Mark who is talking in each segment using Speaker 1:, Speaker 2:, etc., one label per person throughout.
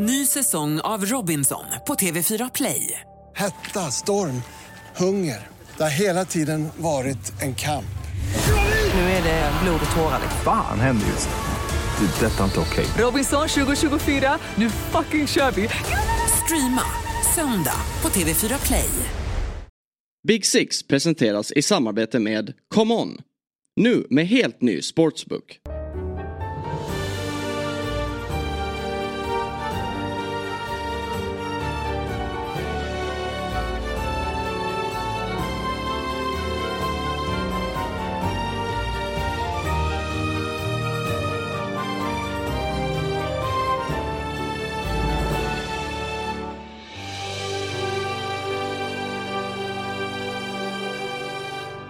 Speaker 1: Ny säsong av Robinson på TV4 Play.
Speaker 2: Hetta, storm, hunger. Det har hela tiden varit en kamp.
Speaker 1: Nu är det blod och tårar.
Speaker 3: Fan händer just nu. Det. är Detta är inte okej.
Speaker 1: Robinson 2024, nu fucking kör vi! Streama söndag på TV4 Play.
Speaker 4: Big Six presenteras i samarbete med ComeOn. Nu med helt ny sportsbook.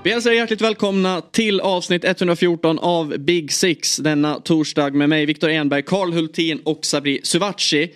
Speaker 4: Vi hälsar er hjärtligt välkomna till avsnitt 114 av Big Six denna torsdag med mig Viktor Enberg, Karl Hultin och Sabri Suvaci.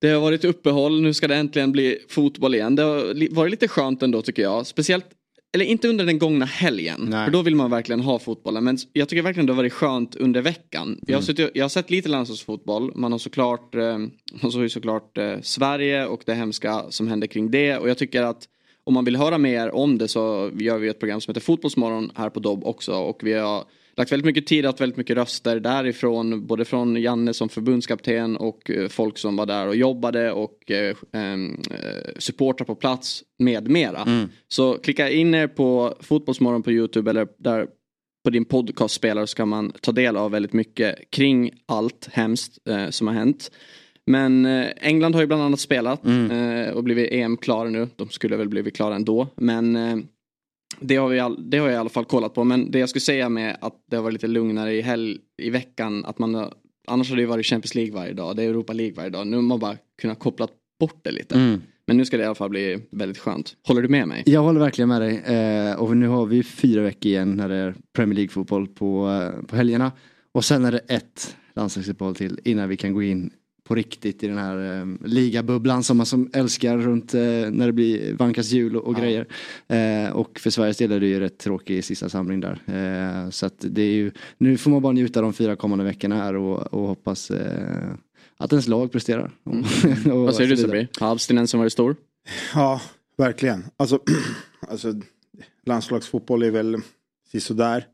Speaker 4: Det har varit uppehåll, nu ska det äntligen bli fotboll igen. Det har varit lite skönt ändå tycker jag. Speciellt, eller inte under den gångna helgen.
Speaker 5: Nej.
Speaker 4: För då vill man verkligen ha fotbollen. Men jag tycker verkligen det har varit skönt under veckan. Jag, har suttit, jag har sett lite landslagsfotboll. Man har såklart, eh, man såg ju såklart eh, Sverige och det hemska som hände kring det. Och jag tycker att om man vill höra mer om det så gör vi ett program som heter Fotbollsmorgon här på Dobb också. Och vi har lagt väldigt mycket tid och haft väldigt mycket röster därifrån. Både från Janne som förbundskapten och eh, folk som var där och jobbade och eh, eh, supportrar på plats med mera. Så klicka in er på Fotbollsmorgon på YouTube eller där på din podcastspelare så kan man ta del av väldigt mycket kring allt hemskt eh, som har hänt. Men eh, England har ju bland annat spelat eh, och blivit EM-klara nu. De skulle väl blivit klara ändå. Men eh, det, har vi all, det har jag i alla fall kollat på. Men det jag skulle säga med att det har varit lite lugnare i, helg, i veckan. Att man, annars har det ju varit Champions League varje dag. Det är Europa League varje dag. Nu har man bara kunnat koppla bort det lite.
Speaker 5: Mm.
Speaker 4: Men nu ska det i alla fall bli väldigt skönt. Håller du med mig?
Speaker 5: Jag håller verkligen med dig. Eh, och nu har vi fyra veckor igen när det är Premier League-fotboll på, på helgerna. Och sen är det ett landslagsuppehåll till innan vi kan gå in på riktigt i den här eh, ligabubblan som man som älskar runt eh, när det blir vankas jul och, och grejer. Eh, och för Sveriges del är det ju rätt tråkig sista samling där. Eh, så att det är ju, nu får man bara njuta de fyra kommande veckorna här och, och hoppas eh, att ens lag presterar. och
Speaker 4: Mm. Vad säger du. Sabri? Har abstinensen varit stor?
Speaker 6: Ja, verkligen. Alltså, alltså landslagsfotboll är väl sisådär.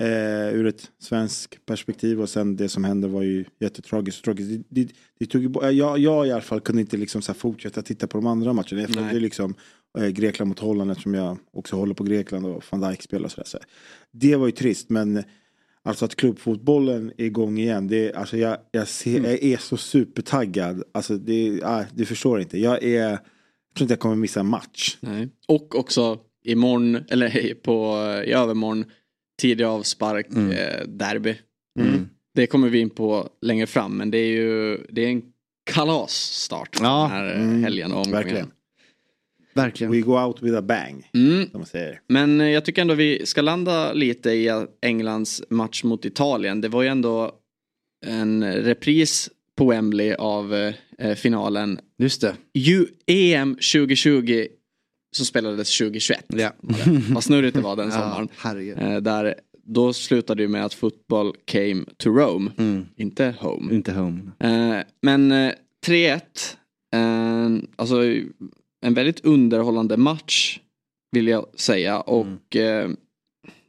Speaker 6: Eh, ur ett svenskt perspektiv och sen det som hände var ju jättetragiskt. tragiskt. Det, det, det tog bo- jag, jag i alla fall kunde inte liksom så fortsätta titta på de andra matcherna. Jag följde liksom eh, Grekland mot Holland eftersom jag också håller på Grekland och van Dijk spelar och sådär. Så det var ju trist men alltså att klubbfotbollen är igång igen. Det, är- alltså jag, jag, ser,
Speaker 4: Mm.
Speaker 6: jag är så supertaggad. Alltså det, ah, du förstår inte. Jag är, jag tror inte jag kommer missa en match.
Speaker 4: Nej. Och också imorgon, eller på, i övermorgon, tidig avspark, eh, derby.
Speaker 5: Mm.
Speaker 4: Det kommer vi in på längre fram men det är ju det är en kalasstart
Speaker 5: Ja,
Speaker 4: den här
Speaker 6: mm,
Speaker 4: helgen och omgången.
Speaker 6: verkligen.
Speaker 5: Verkligen.
Speaker 6: We go out with a bang.
Speaker 4: Mm.
Speaker 6: Som man säger.
Speaker 4: Men eh, jag tycker ändå vi ska landa lite i Englands match mot Italien. Det var ju ändå en repris på Wembley av eh, eh, finalen.
Speaker 5: Just det.
Speaker 4: Ju, EM 2020 som spelades 2021.
Speaker 5: Ja.
Speaker 4: Vad snurrigt det var den sommaren.
Speaker 5: Ja.
Speaker 4: Eh, där, då slutade det med att fotboll came to Rome,
Speaker 5: Mm.
Speaker 4: inte home.
Speaker 5: Inte home.
Speaker 4: Eh, men eh, 3-1, eh, alltså en väldigt underhållande match vill jag säga. Och eh,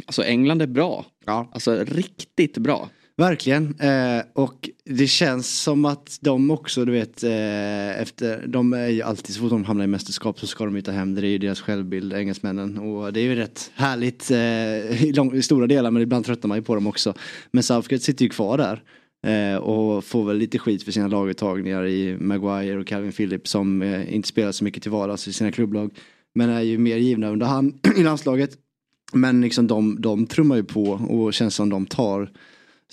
Speaker 4: alltså England är bra.
Speaker 5: Ja.
Speaker 4: Alltså riktigt bra.
Speaker 5: Verkligen. Eh, och det känns som att de också, du vet, eh, efter, de är ju alltid, så fort de hamnar i mästerskap så ska de ju ta hem det. Det är ju deras självbild, engelsmännen. Och det är ju rätt härligt eh, i, lång, i stora delar, men ibland tröttnar man ju på dem också. Men Southgate sitter ju kvar där. Eh, och får väl lite skit för sina laguttagningar i Maguire och Calvin Phillips som eh, inte spelar så mycket till vardags i sina klubblag. Men är ju mer givna under hand i landslaget. Men liksom de, de trummar ju på och känns som de tar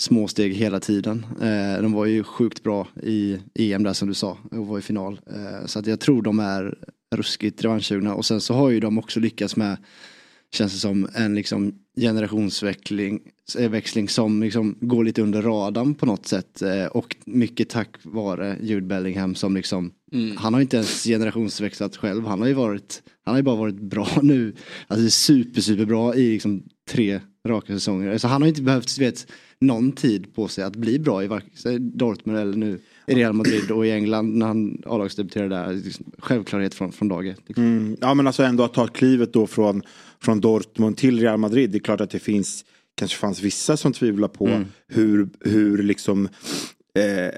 Speaker 5: små steg hela tiden. Eh, de var ju sjukt bra i EM där som du sa och var i final. Eh, så att jag tror de är ruskigt revanschsugna. Och sen så har ju de också lyckats med känns det som en liksom generationsväxling eh, som liksom går lite under radarn på något sätt. Eh, och mycket tack vare Jude Bellingham som liksom han har inte ens generationsväxlat själv. Han har ju varit han har ju bara varit bra nu. Alltså super super bra i liksom tre raka säsonger så han har inte behövt vet, någon tid på sig att bli bra i varken Dortmund eller nu i Real Madrid och i England när han A-lagsdebuterade där. Liksom, Självklarhet från, från dag ett. Liksom.
Speaker 6: Mm, ja men alltså ändå att ta klivet då från, från Dortmund till Real Madrid. Det är klart att det finns, kanske fanns vissa som tvivlar på
Speaker 5: Mm.
Speaker 6: hur, hur liksom eh,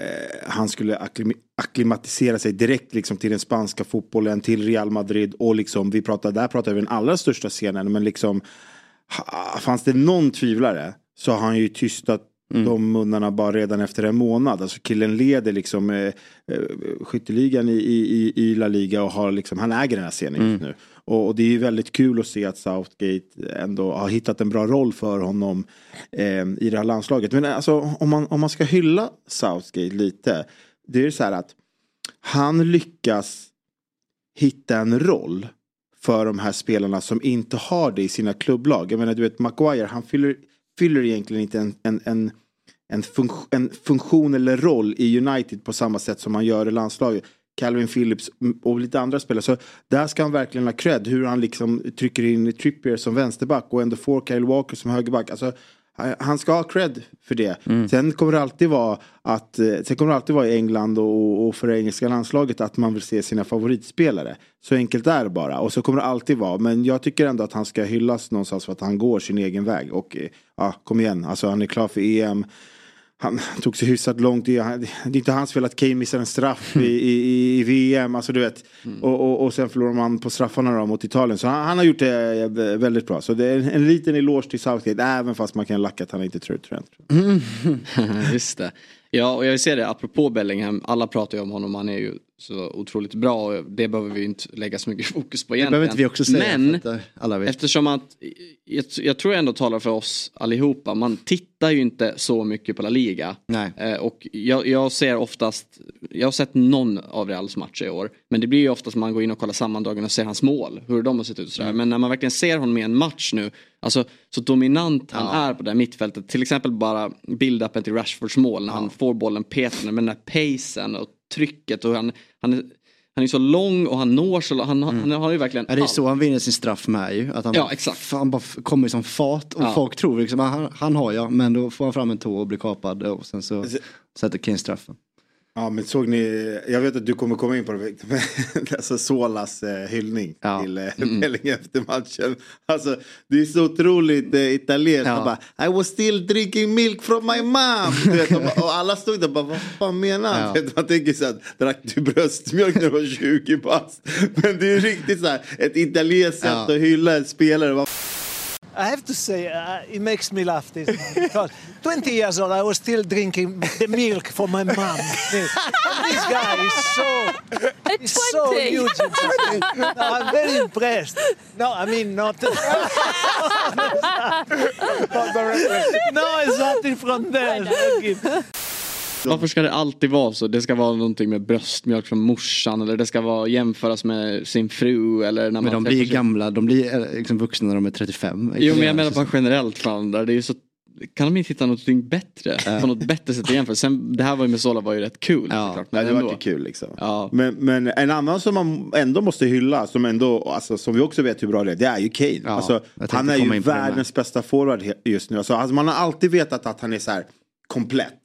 Speaker 6: han skulle akklim- akklimatisera sig direkt liksom till den spanska fotbollen, till Real Madrid och liksom, vi pratar, där pratar vi den allra största scenen, men liksom ha- fanns det någon tvivlare så har han ju tystat de munnarna bara redan efter en månad. Alltså killen leder liksom eh, eh, skytteligan i, i, i La Liga och har liksom, han äger den här scenen just nu. Och, och det är ju väldigt kul att se att Southgate ändå har hittat en bra roll för honom eh, i det här landslaget. Men alltså om man, om man ska hylla Southgate lite. Det är så här att han lyckas hitta en roll för de här spelarna som inte har det i sina klubblag. Jag menar du vet Maguire han fyller, fyller egentligen inte en, en, en, en, funk- en funktion eller roll i United på samma sätt som han gör i landslaget. Calvin Phillips och lite andra spelare. Så där ska han verkligen ha cred. Hur han liksom trycker in Trippier som vänsterback och ändå får Kyle Walker som högerback. Alltså, han ska ha cred för det. Sen kommer det alltid vara att eh, Sen kommer det alltid vara i England och, och för det engelska landslaget att man vill se sina favoritspelare. Så enkelt är det bara. Och så kommer det alltid vara. Men jag tycker ändå att han ska hyllas någonstans för att han går sin egen väg. Och eh, ja, kom igen. Alltså han är klar för EM. Han tog sig hyfsat långt. Det är inte hans fel att Kane missar en straff i, i, i VM. Alltså du vet. Och, och, och sen förlorar man på straffarna då mot Italien. Så han, han har gjort det eh, väldigt bra. Så det är en, en liten eloge till Southgate. Även fast man kan lacka att han inte tror Trent.
Speaker 4: Just det. Ja, och jag vill säga det, apropå Bellingham, alla pratar ju om honom, han är ju så otroligt bra det behöver vi inte lägga så mycket fokus på
Speaker 5: Det
Speaker 4: egentligen.
Speaker 5: behöver inte vi också säga.
Speaker 4: Men
Speaker 5: eh, alla vet.
Speaker 4: Eftersom att, jag, jag tror jag ändå talar för oss allihopa, man tittar ju inte så mycket på La Liga.
Speaker 5: Nej.
Speaker 4: Eh, och jag, jag ser oftast, jag har sett någon av Reals matcher i år. Men det blir ju oftast man går in och kollar sammandragen och ser hans mål, hur de har sett ut sådär.
Speaker 5: Mm.
Speaker 4: Men när man verkligen ser honom i en match nu, alltså så dominant han är på det här mittfältet. Till exempel bara build-upen till Rashfords mål när han får bollen petande med den här pacen och trycket och han, han är han är så lång och han når så han, han, han har ju verkligen
Speaker 5: Mm. Ja, det är
Speaker 4: allt.
Speaker 5: så han vinner sin straff med ju. Att han,
Speaker 4: Ja, exakt.
Speaker 5: fan bara kommer i sån fart och
Speaker 4: Ja.
Speaker 5: folk tror liksom att han, han har jag men då får han fram en tå och blir kapad och sen så sätter Kane straffen.
Speaker 6: Ja men såg ni, jag vet att du kommer komma in på det, men alltså Solas eh, hyllning
Speaker 5: Ja.
Speaker 6: till eh, Bellingham efter matchen. Alltså det är så otroligt eh, italienskt.
Speaker 5: Ja.
Speaker 6: Bara I was still drinking milk from my mom. Du vet, och, bara- och alla stod där och bara vad fan menar han?
Speaker 5: Ja.
Speaker 6: Man tänker så här, drack du bröstmjölk när du var 20 bast? Men det är riktigt så här, ett italienskt sätt
Speaker 5: Ja.
Speaker 6: att hylla en spelare. Vad
Speaker 7: I have to say, uh, it makes me laugh this one, because 20 years old, I was still drinking the milk for my mum. this guy is so, he's so huge. No, I'm very impressed. No, I mean not. no, it's nothing from there.
Speaker 4: Varför ska det alltid vara så? Det ska vara någonting med bröstmjölk från morsan eller det ska vara jämföras med sin fru eller när
Speaker 5: Men
Speaker 4: man
Speaker 5: de
Speaker 4: träffar
Speaker 5: blir
Speaker 4: sin-
Speaker 5: gamla, de blir eh, liksom vuxna när de är 35.
Speaker 4: Jo men jag menar bara generellt fan där. Det är ju så kan de inte hitta någonting bättre? På något bättre sätt att jämföra. Sen det här var ju med Sola var ju rätt kul.
Speaker 5: Ja.
Speaker 4: såklart, men
Speaker 6: det var ju kul liksom.
Speaker 4: Ja.
Speaker 6: Men, men en annan som man ändå måste hylla, som, ändå, alltså, som vi också vet hur bra det är, det är ju Kane.
Speaker 5: Ja,
Speaker 6: alltså, han är ju världens bästa forward just nu. Alltså, alltså, man har alltid vetat att han är så här komplett.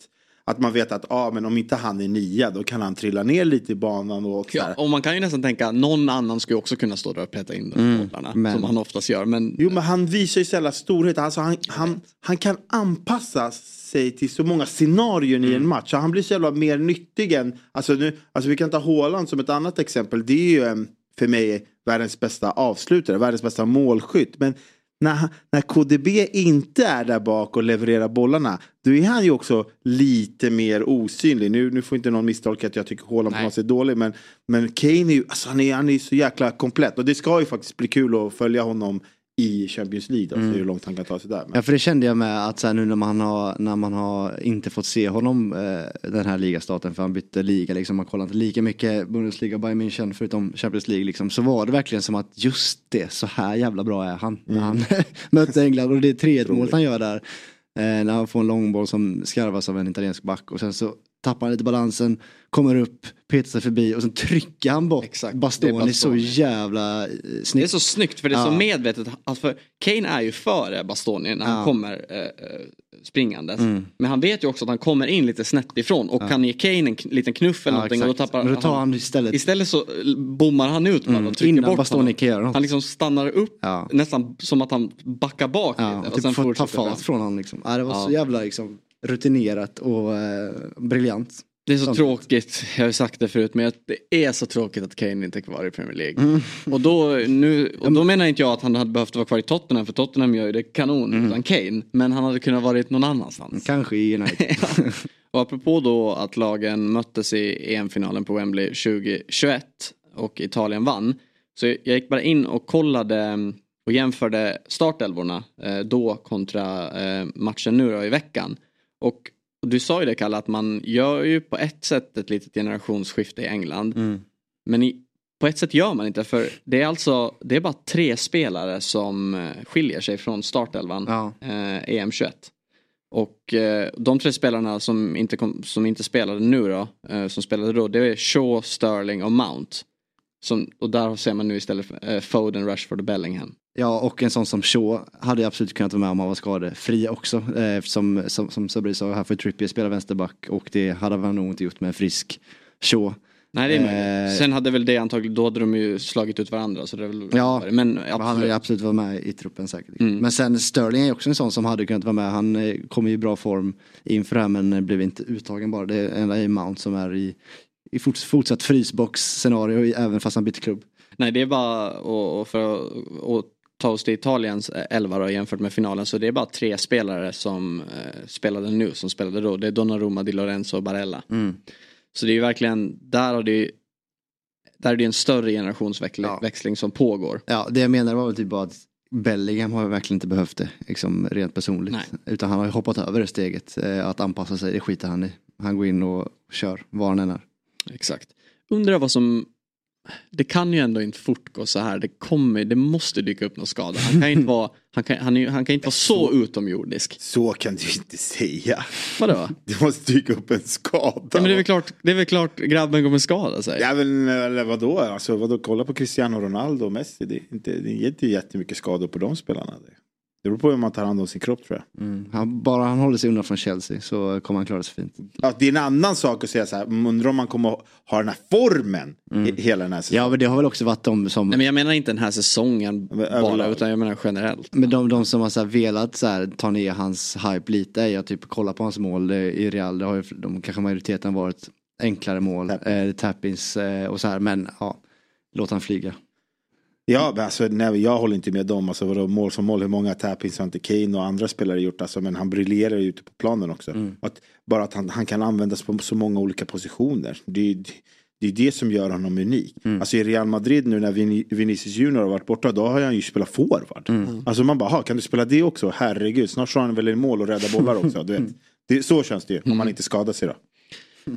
Speaker 6: Att man vet att ah, men om inte han är nia då kan han trilla ner lite i banan och
Speaker 4: Ja, och man kan ju nästan tänka någon annan skulle också kunna stå där och peta in de
Speaker 5: Mm,
Speaker 4: bollarna.
Speaker 5: men-
Speaker 4: Som han oftast gör. Men
Speaker 6: Jo men han visar ju jävla storhet. Alltså, han, han, han kan anpassa sig till så många scenarion i en match. Så han blir så jävla mer nyttig än, alltså, nu, alltså vi kan ta Haaland som ett annat exempel. Det är ju för mig världens bästa avslutare, världens bästa målskytt. Men när, när KDB inte är där bak och levererar bollarna, då är han ju också lite mer osynlig. Nu, nu får inte någon misstolka att jag tycker Haaland på något sätt är dålig, men, men Kane är ju, alltså han är, han är så jäkla komplett. Och det ska ju faktiskt bli kul att följa honom i Champions League, alltså hur långt han kan ta sig där. Men,
Speaker 5: Mm. Ja för det kände jag med att så här, nu när man har, när man har inte fått se honom eh, den här ligastarten för han bytte liga liksom, man kollar inte lika mycket Bundesliga Bayern München förutom Champions League liksom, så var det verkligen som att just det, så här jävla bra är han när han mötte England och det är 3-1 målet han gör där. Eh, när han får en långboll som skarvas av en italiensk back och sen så tappar lite balansen, kommer upp, petar sig förbi och sen trycker han bort
Speaker 4: Exakt, är
Speaker 5: Bastoni så
Speaker 4: Bastoni.
Speaker 5: jävla eh,
Speaker 4: Det är
Speaker 5: snyggt.
Speaker 4: så snyggt för det är så
Speaker 5: Ja.
Speaker 4: medvetet. Alltså, för Kane är ju före Bastoni när han
Speaker 5: Ja.
Speaker 4: kommer eh, eh, springandes.
Speaker 5: Mm.
Speaker 4: Men han vet ju också att han kommer in lite snett ifrån och kan ge Kane en liten knuff eller
Speaker 5: Ja,
Speaker 4: någonting och då tappar
Speaker 5: Men då tar han istället
Speaker 4: Istället så bommar han ut
Speaker 5: Mm,
Speaker 4: och trycker
Speaker 5: innan
Speaker 4: bort honom.
Speaker 5: något.
Speaker 4: Han liksom stannar upp
Speaker 5: Ja.
Speaker 4: nästan som att han backar bak
Speaker 5: Ja,
Speaker 4: lite.
Speaker 5: typ får ta fart från honom liksom. Ja, det var
Speaker 4: Ja.
Speaker 5: så jävla liksom, rutinerat och eh, briljant.
Speaker 4: Det är så tråkigt, jag har ju sagt det förut, men det är så tråkigt att Kane inte är kvar i Premier League.
Speaker 5: Mm.
Speaker 4: Och, då, nu, och då menar inte jag att han hade behövt vara kvar i Tottenham, för Tottenham gör ju det kanon
Speaker 5: Mm.
Speaker 4: utan Kane. Men han hade kunnat varit någon annanstans.
Speaker 5: Kanske i United.
Speaker 4: Och apropå då att lagen möttes i EM-finalen på Wembley 2021 och Italien vann. Så jag gick bara in och kollade mm, och jämförde startelvorna eh, då kontra eh, matchen nu då i veckan. Och du sa ju det Kalle att man gör ju på ett sätt ett litet generationsskifte i England.
Speaker 5: Mm.
Speaker 4: Men i, på ett sätt gör man inte för det är alltså det är bara tre spelare som eh, skiljer sig från startelvan
Speaker 5: Ja.
Speaker 4: eh, EM21. Och eh, de tre spelarna som inte, kom, som inte spelade nu då, eh, som spelade då, det är Shaw, Sterling och Mount. Som, och där ser man nu istället för, eh, Foden, Rashford och Bellingham.
Speaker 5: Ja och en sån som Shaw hade absolut kunnat vara med om han var skadefri också. Eh, som som, Sabri sa, här får Trippier spela vänsterback och det hade han nog inte gjort med en frisk Shaw.
Speaker 4: Nej det är
Speaker 5: Eh,
Speaker 4: möjligt. Sen hade väl det antagligen, då hade de ju slagit ut varandra. Så det är väl,
Speaker 5: Ja,
Speaker 4: men
Speaker 5: Men han hade
Speaker 4: absolut.
Speaker 5: absolut varit med i truppen säkert.
Speaker 4: Mm.
Speaker 5: Men sen Sterling är också en sån som hade kunnat vara med. Han eh, kom i bra form inför det här men eh, blev inte uttagen bara. Det är enda i Mount som är i, i forts, fortsatt frysbox-scenario även fast han bytte klubb.
Speaker 4: Nej det är bara, och, och för att ta oss till Italiens eh, elva då, jämfört med finalen så det är bara tre spelare som eh, spelade nu som spelade då. Det är Donnarumma, Di Lorenzo och Barella.
Speaker 5: Mm.
Speaker 4: Så det är ju verkligen, där har det ju där är det en större generationsväxling
Speaker 5: Ja.
Speaker 4: som pågår.
Speaker 5: Ja, det jag menar var väl typ bara att Bellingham har verkligen inte behövt det, liksom rent personligt.
Speaker 4: Nej.
Speaker 5: Utan han har ju hoppat över det steget, eh, att anpassa sig, det skiter han i. Han går in och kör, var han än är.
Speaker 4: Exakt. Undrar vad som det kan ju ändå inte fortgå så här. Det kommer, det måste dyka upp någon skada. Han kan inte vara, han kan, han, han kan inte vara så utomjordisk.
Speaker 6: Så kan du inte säga.
Speaker 4: Vadå?
Speaker 6: Det måste dyka upp en skada.
Speaker 4: Ja, men det är väl klart, det är väl klart grabben kommer skada sig.
Speaker 6: Ja men eller vadå, alltså vadå, kolla på Cristiano Ronaldo och Messi. Det är inte, det är inte jättemycket skador på de spelarna. Det, det beror på hur man tar hand om sin kropp tror jag.
Speaker 5: Mm. Han, bara han håller sig undan från Chelsea så kommer han klara sig fint.
Speaker 6: Ja, det är en annan sak att säga så här, "Mm, undrar om man kommer ha den här formen he- hela den här säsongen.
Speaker 5: Ja men det har väl också varit de som
Speaker 4: Nej men jag menar inte den här säsongen
Speaker 6: Men
Speaker 4: bara utan jag menar generellt.
Speaker 5: Men de, de som har så här velat så här, ta ner hans hype lite är ju att typ kolla på hans mål eh, i Real. Det har ju de, kanske majoriteten varit enklare mål, eh, tappins eh, och så här. Men ja, låt han flyga.
Speaker 6: Ja, alltså, nej, jag håller inte med dem. Alltså, vadå, mål som mål, hur många tappings har inte Kane och andra spelare gjort? Alltså, men han briljerar ju ute på planen också. Att, bara att han, han kan användas på så många olika positioner. Det, är- det är det som gör honom unik. Alltså i Real Madrid nu när Vin, Vinicius Junior har varit borta, då har han ju spelat forward. Alltså man bara, "Ha, kan du spela det också? Herregud, snart slår han väl i mål och räddar bollar också. Du vet. Det, så känns det ju, om man inte skadar sig då.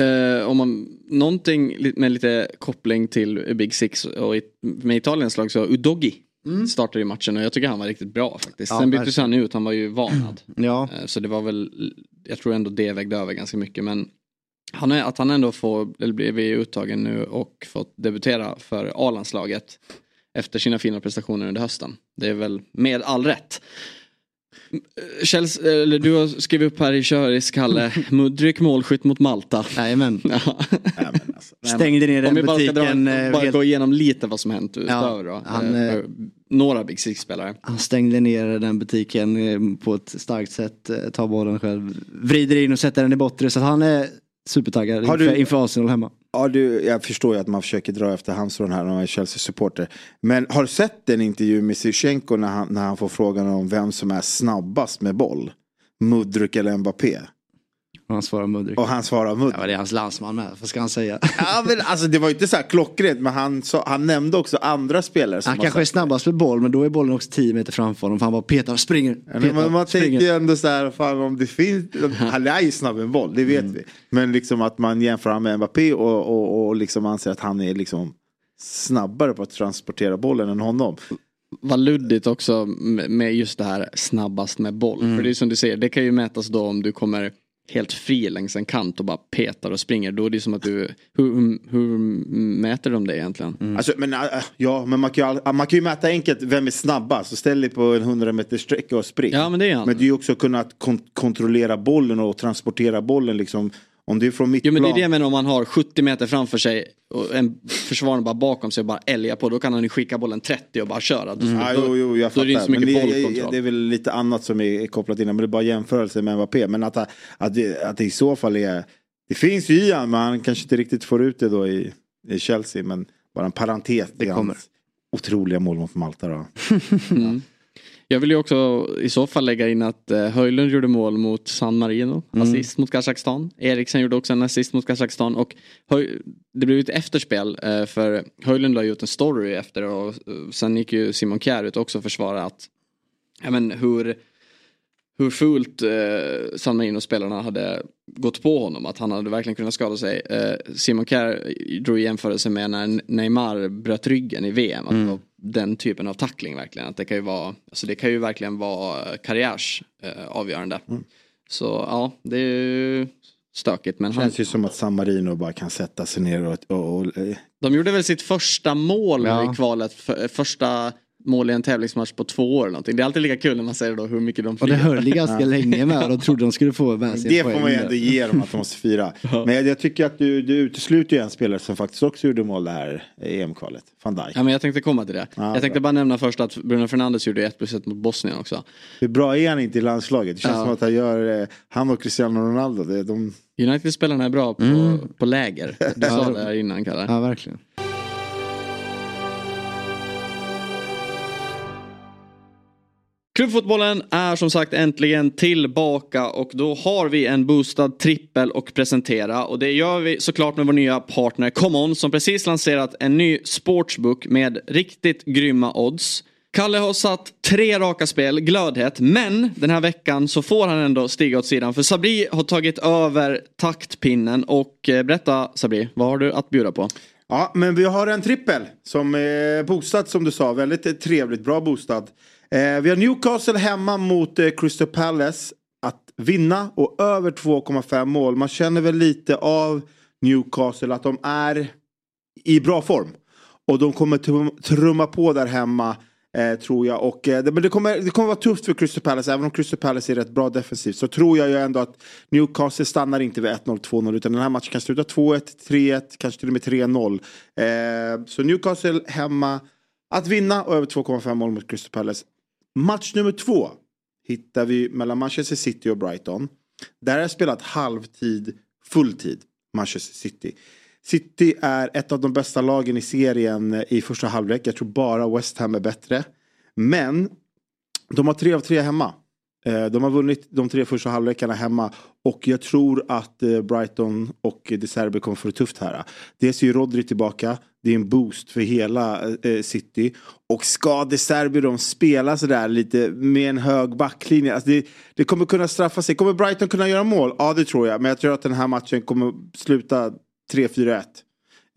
Speaker 4: Eh, om man, någonting med lite koppling till Big Six och med Italiens lag så Udogi startade ju matchen och jag tycker han var riktigt bra faktiskt.
Speaker 5: Ja,
Speaker 4: Sen byttes han ut, han var ju varnad.
Speaker 5: Ja,
Speaker 4: Eh, Så det var väl, jag tror ändå det vägde över ganska mycket men han är, att han ändå får, eller blev uttagen nu och fått debutera för A-landslaget efter sina fina prestationer under hösten. Det är väl med all rätt. Eh, Kjells, eller du har skrivit upp här i köris, Kalle, Mudryk målskytt mot Malta.
Speaker 5: jajamän.
Speaker 4: Ja.
Speaker 6: Nej, men alltså.
Speaker 5: Stängde ner
Speaker 4: Om
Speaker 5: den
Speaker 4: vi bara ska dra,
Speaker 5: butiken. eh,
Speaker 4: bara
Speaker 5: helt-
Speaker 4: gå igenom lite vad som hänt utöver då.
Speaker 5: han,
Speaker 4: eh,
Speaker 5: eh,
Speaker 4: några Big Six-spelare.
Speaker 5: Han stängde ner den butiken på ett starkt sätt, tar bollen själv, vrider in och sätter den i bortre. Så att han är supertaggad
Speaker 6: Har du-
Speaker 5: inför, inför Arsenal hemma.
Speaker 6: Ja, du, jag förstår ju att man försöker dra efter halmstrån här när man är Chelsea-supporter. Men har du sett den intervju med Zivchenko när han, när han får frågan om vem som är snabbast med boll? Mudryk eller Mbappé?
Speaker 5: Och han svarar Mudryk.
Speaker 6: Och han svarar Mudryk.
Speaker 5: Ja, det är hans landsman med, vad ska han säga?
Speaker 6: Ja, men alltså, det var ju inte så här klockrent, men han, sa, han nämnde också andra spelare. Som
Speaker 5: Han kanske är snabbast med boll men då är bollen också 10 meter framför honom för han bara petar, springer, petar,
Speaker 6: men man, man
Speaker 5: springer.
Speaker 6: tänker ju ändå så här, fan om det finns, han är ju snabb med boll, det vet vi. Men liksom att man jämför han med Mbappé och, och, och liksom anser att han är liksom snabbare på att transportera bollen än honom.
Speaker 4: Vad luddigt också med med just det här snabbast med boll.
Speaker 5: Mm.
Speaker 4: För det är som du säger, det kan ju mätas då om du kommer helt fri längs en kant och bara petar och springer. Då är det som att du, hur, hur mäter de det egentligen?
Speaker 5: Mm.
Speaker 6: Alltså, men, äh, ja, men man kan, ju, all- man kan ju mäta enkelt vem är snabbast. Så ställ dig på en 100 meter sträcka och spring.
Speaker 4: Ja men det är han.
Speaker 6: Men ju också att kunna kon- kontrollera bollen och transportera bollen liksom. Om det är från
Speaker 4: Jo
Speaker 6: mittplan.
Speaker 4: men det är det jag menar om man har 70 meter framför sig och en försvarare bara bakom sig och bara älgar på. Då kan han ju skicka bollen 30 och bara köra. Då,
Speaker 6: Ja, jo, jo, jag
Speaker 4: då är det inte så mycket
Speaker 6: Men det,
Speaker 4: bollkontroll.
Speaker 6: det är väl lite annat som är kopplat in. Men det är bara jämförelse med Mbappé. Men att, att, det, att det i så fall är. Det finns ju i han men han kanske inte riktigt får ut det då i, i Chelsea. Men bara en parentes. Det
Speaker 5: kommer.
Speaker 6: Otroliga mål mot Malta då.
Speaker 4: Mm. Jag vill ju också i så fall lägga in att eh, Höjlund gjorde mål mot San Marino,
Speaker 5: Mm.
Speaker 4: assist mot Kazakstan. Eriksen gjorde också en assist mot Kazakstan och Höj- det blev ett efterspel eh, för Höjlund la ju ut en story efter och eh, sen gick ju Simon Kjär ut också och försvarade att ja, men hur, hur fult eh, San Marino-spelarna hade gått på honom, att han hade verkligen kunnat skada sig. Eh, Simon Kjär drog jämförelse med när Neymar bröt ryggen i VM. Att det var den typen av tackling verkligen. Att det kan ju vara, alltså det kan ju verkligen vara karriärs eh, avgörande. Så ja, det är ju stökigt. Men han,
Speaker 6: Känns ju som att San Marino bara kan sätta sig ner och... och, och eh,
Speaker 4: de gjorde väl sitt första mål
Speaker 5: Ja.
Speaker 4: i kvalet, för, första mål i en tävlingsmatch på två år eller någonting. Det är alltid lika kul när man säger då hur mycket de
Speaker 5: Och det höll ganska länge med och de trodde de skulle få med sig
Speaker 6: det får man ju ändå ge dem att de måste fira. Men jag, jag tycker att du, du utesluter ju en spelare som faktiskt också gjorde mål det här EM-kvalet. Van Dijk.
Speaker 4: Ja men jag tänkte komma till det.
Speaker 6: Ja,
Speaker 4: jag tänkte
Speaker 6: bra.
Speaker 4: bara nämna först att Bruno Fernandes gjorde 1 plus 1 mot Bosnien också.
Speaker 6: Hur bra är han inte i landslaget? Det känns
Speaker 4: Ja.
Speaker 6: som att han gör, eh, han och Cristiano Ronaldo, de,
Speaker 4: United-spelarna är bra på, på läger. Du sa det här innan Kalle.
Speaker 5: Ja, verkligen.
Speaker 4: Klubbfotbollen är som sagt äntligen tillbaka och då har vi en boostad trippel och presentera och det gör vi såklart med vår nya partner ComeOn som precis lanserat en ny sportsbook med riktigt grymma odds. Kalle har satt tre raka spel, glödhet, men den här veckan så får han ändå stiga åt sidan för Sabri har tagit över taktpinnen och eh, berätta Sabri, vad har du att bjuda på?
Speaker 6: Ja, men vi har en trippel som är boostad som du sa. Väldigt eh, trevligt, bra bostad. Eh, vi har Newcastle hemma mot eh, Crystal Palace. Att vinna och över 2,5 mål. Man känner väl lite av Newcastle att de är i bra form. Och de kommer trum- trumma på där hemma. Eh, tror jag. Och, eh, det, men det, kommer, det kommer vara tufft för Crystal Palace. Även om Crystal Palace är rätt bra defensivt. Så tror jag ju ändå att Newcastle stannar inte vid 1-0, 2-0. Utan den här matchen kan sluta 2-1, 3-1, kanske till och med 3-0. Eh, så Newcastle hemma. Att vinna och över 2,5 mål mot Crystal Palace. Match nummer två hittar vi mellan Manchester City och Brighton. Där har jag spelat halvtid, fulltid, Manchester City. City är ett av de bästa lagen i serien eh, i första halvlek. Jag tror bara West Ham är bättre. Men de har tre av tre hemma. Eh, de har vunnit de tre första halvlekarna hemma. Och jag tror att eh, Brighton och De Serbi kommer få det tufft här. Dels är ju Rodri tillbaka. Det är en boost för hela eh, eh City. Och ska De Serbio de spela sådär lite med en hög backlinje. Alltså det, det kommer kunna straffa sig. Kommer Brighton kunna göra mål? Ja det tror jag. Men jag tror att den här matchen kommer sluta 3-4-1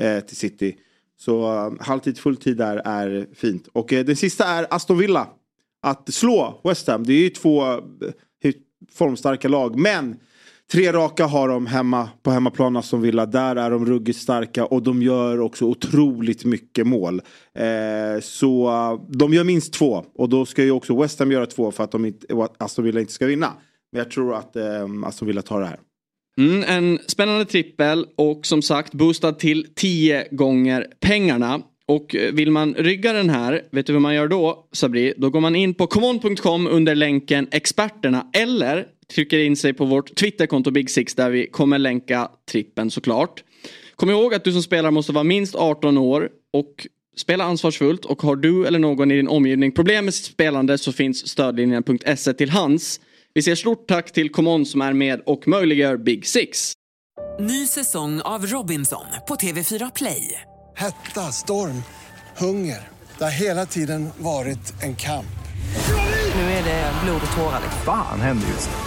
Speaker 6: eh, till City. Så eh, halvtid, fulltid där är fint. Och eh, den sista är Aston Villa. Att slå West Ham. Det är ju två eh, formstarka lag. Men tre raka har de hemma på hemmaplan Aston Villa. Där är de ruggigt starka och de gör också otroligt mycket mål. Eh, så de gör minst två. Och då ska ju också West Ham göra två för att de inte, Aston Villa inte ska vinna. Men jag tror att eh, Aston Villa tar det här.
Speaker 4: Mm, en spännande trippel och som sagt boostad till 10 gånger pengarna. Och eh, vill man rygga den här, vet du hur man gör då Sabri? Då går man in på common.com under länken experterna eller trycker in sig på vårt Twitterkonto Big Six där vi kommer länka trippen såklart. Kom ihåg att du som spelar måste vara minst 18 år och spela ansvarsfullt och har du eller någon i din omgivning problem med sitt spelande så finns stödlinjen.se till hands. Vi säger stort tack till Common som är med och möjliggör Big Six.
Speaker 1: Ny säsong av Robinson på TV4 Play.
Speaker 2: Hetta, storm, hunger. Det har hela tiden varit en kamp.
Speaker 1: Nu är det blod och tårar.
Speaker 3: Fan händer just nu.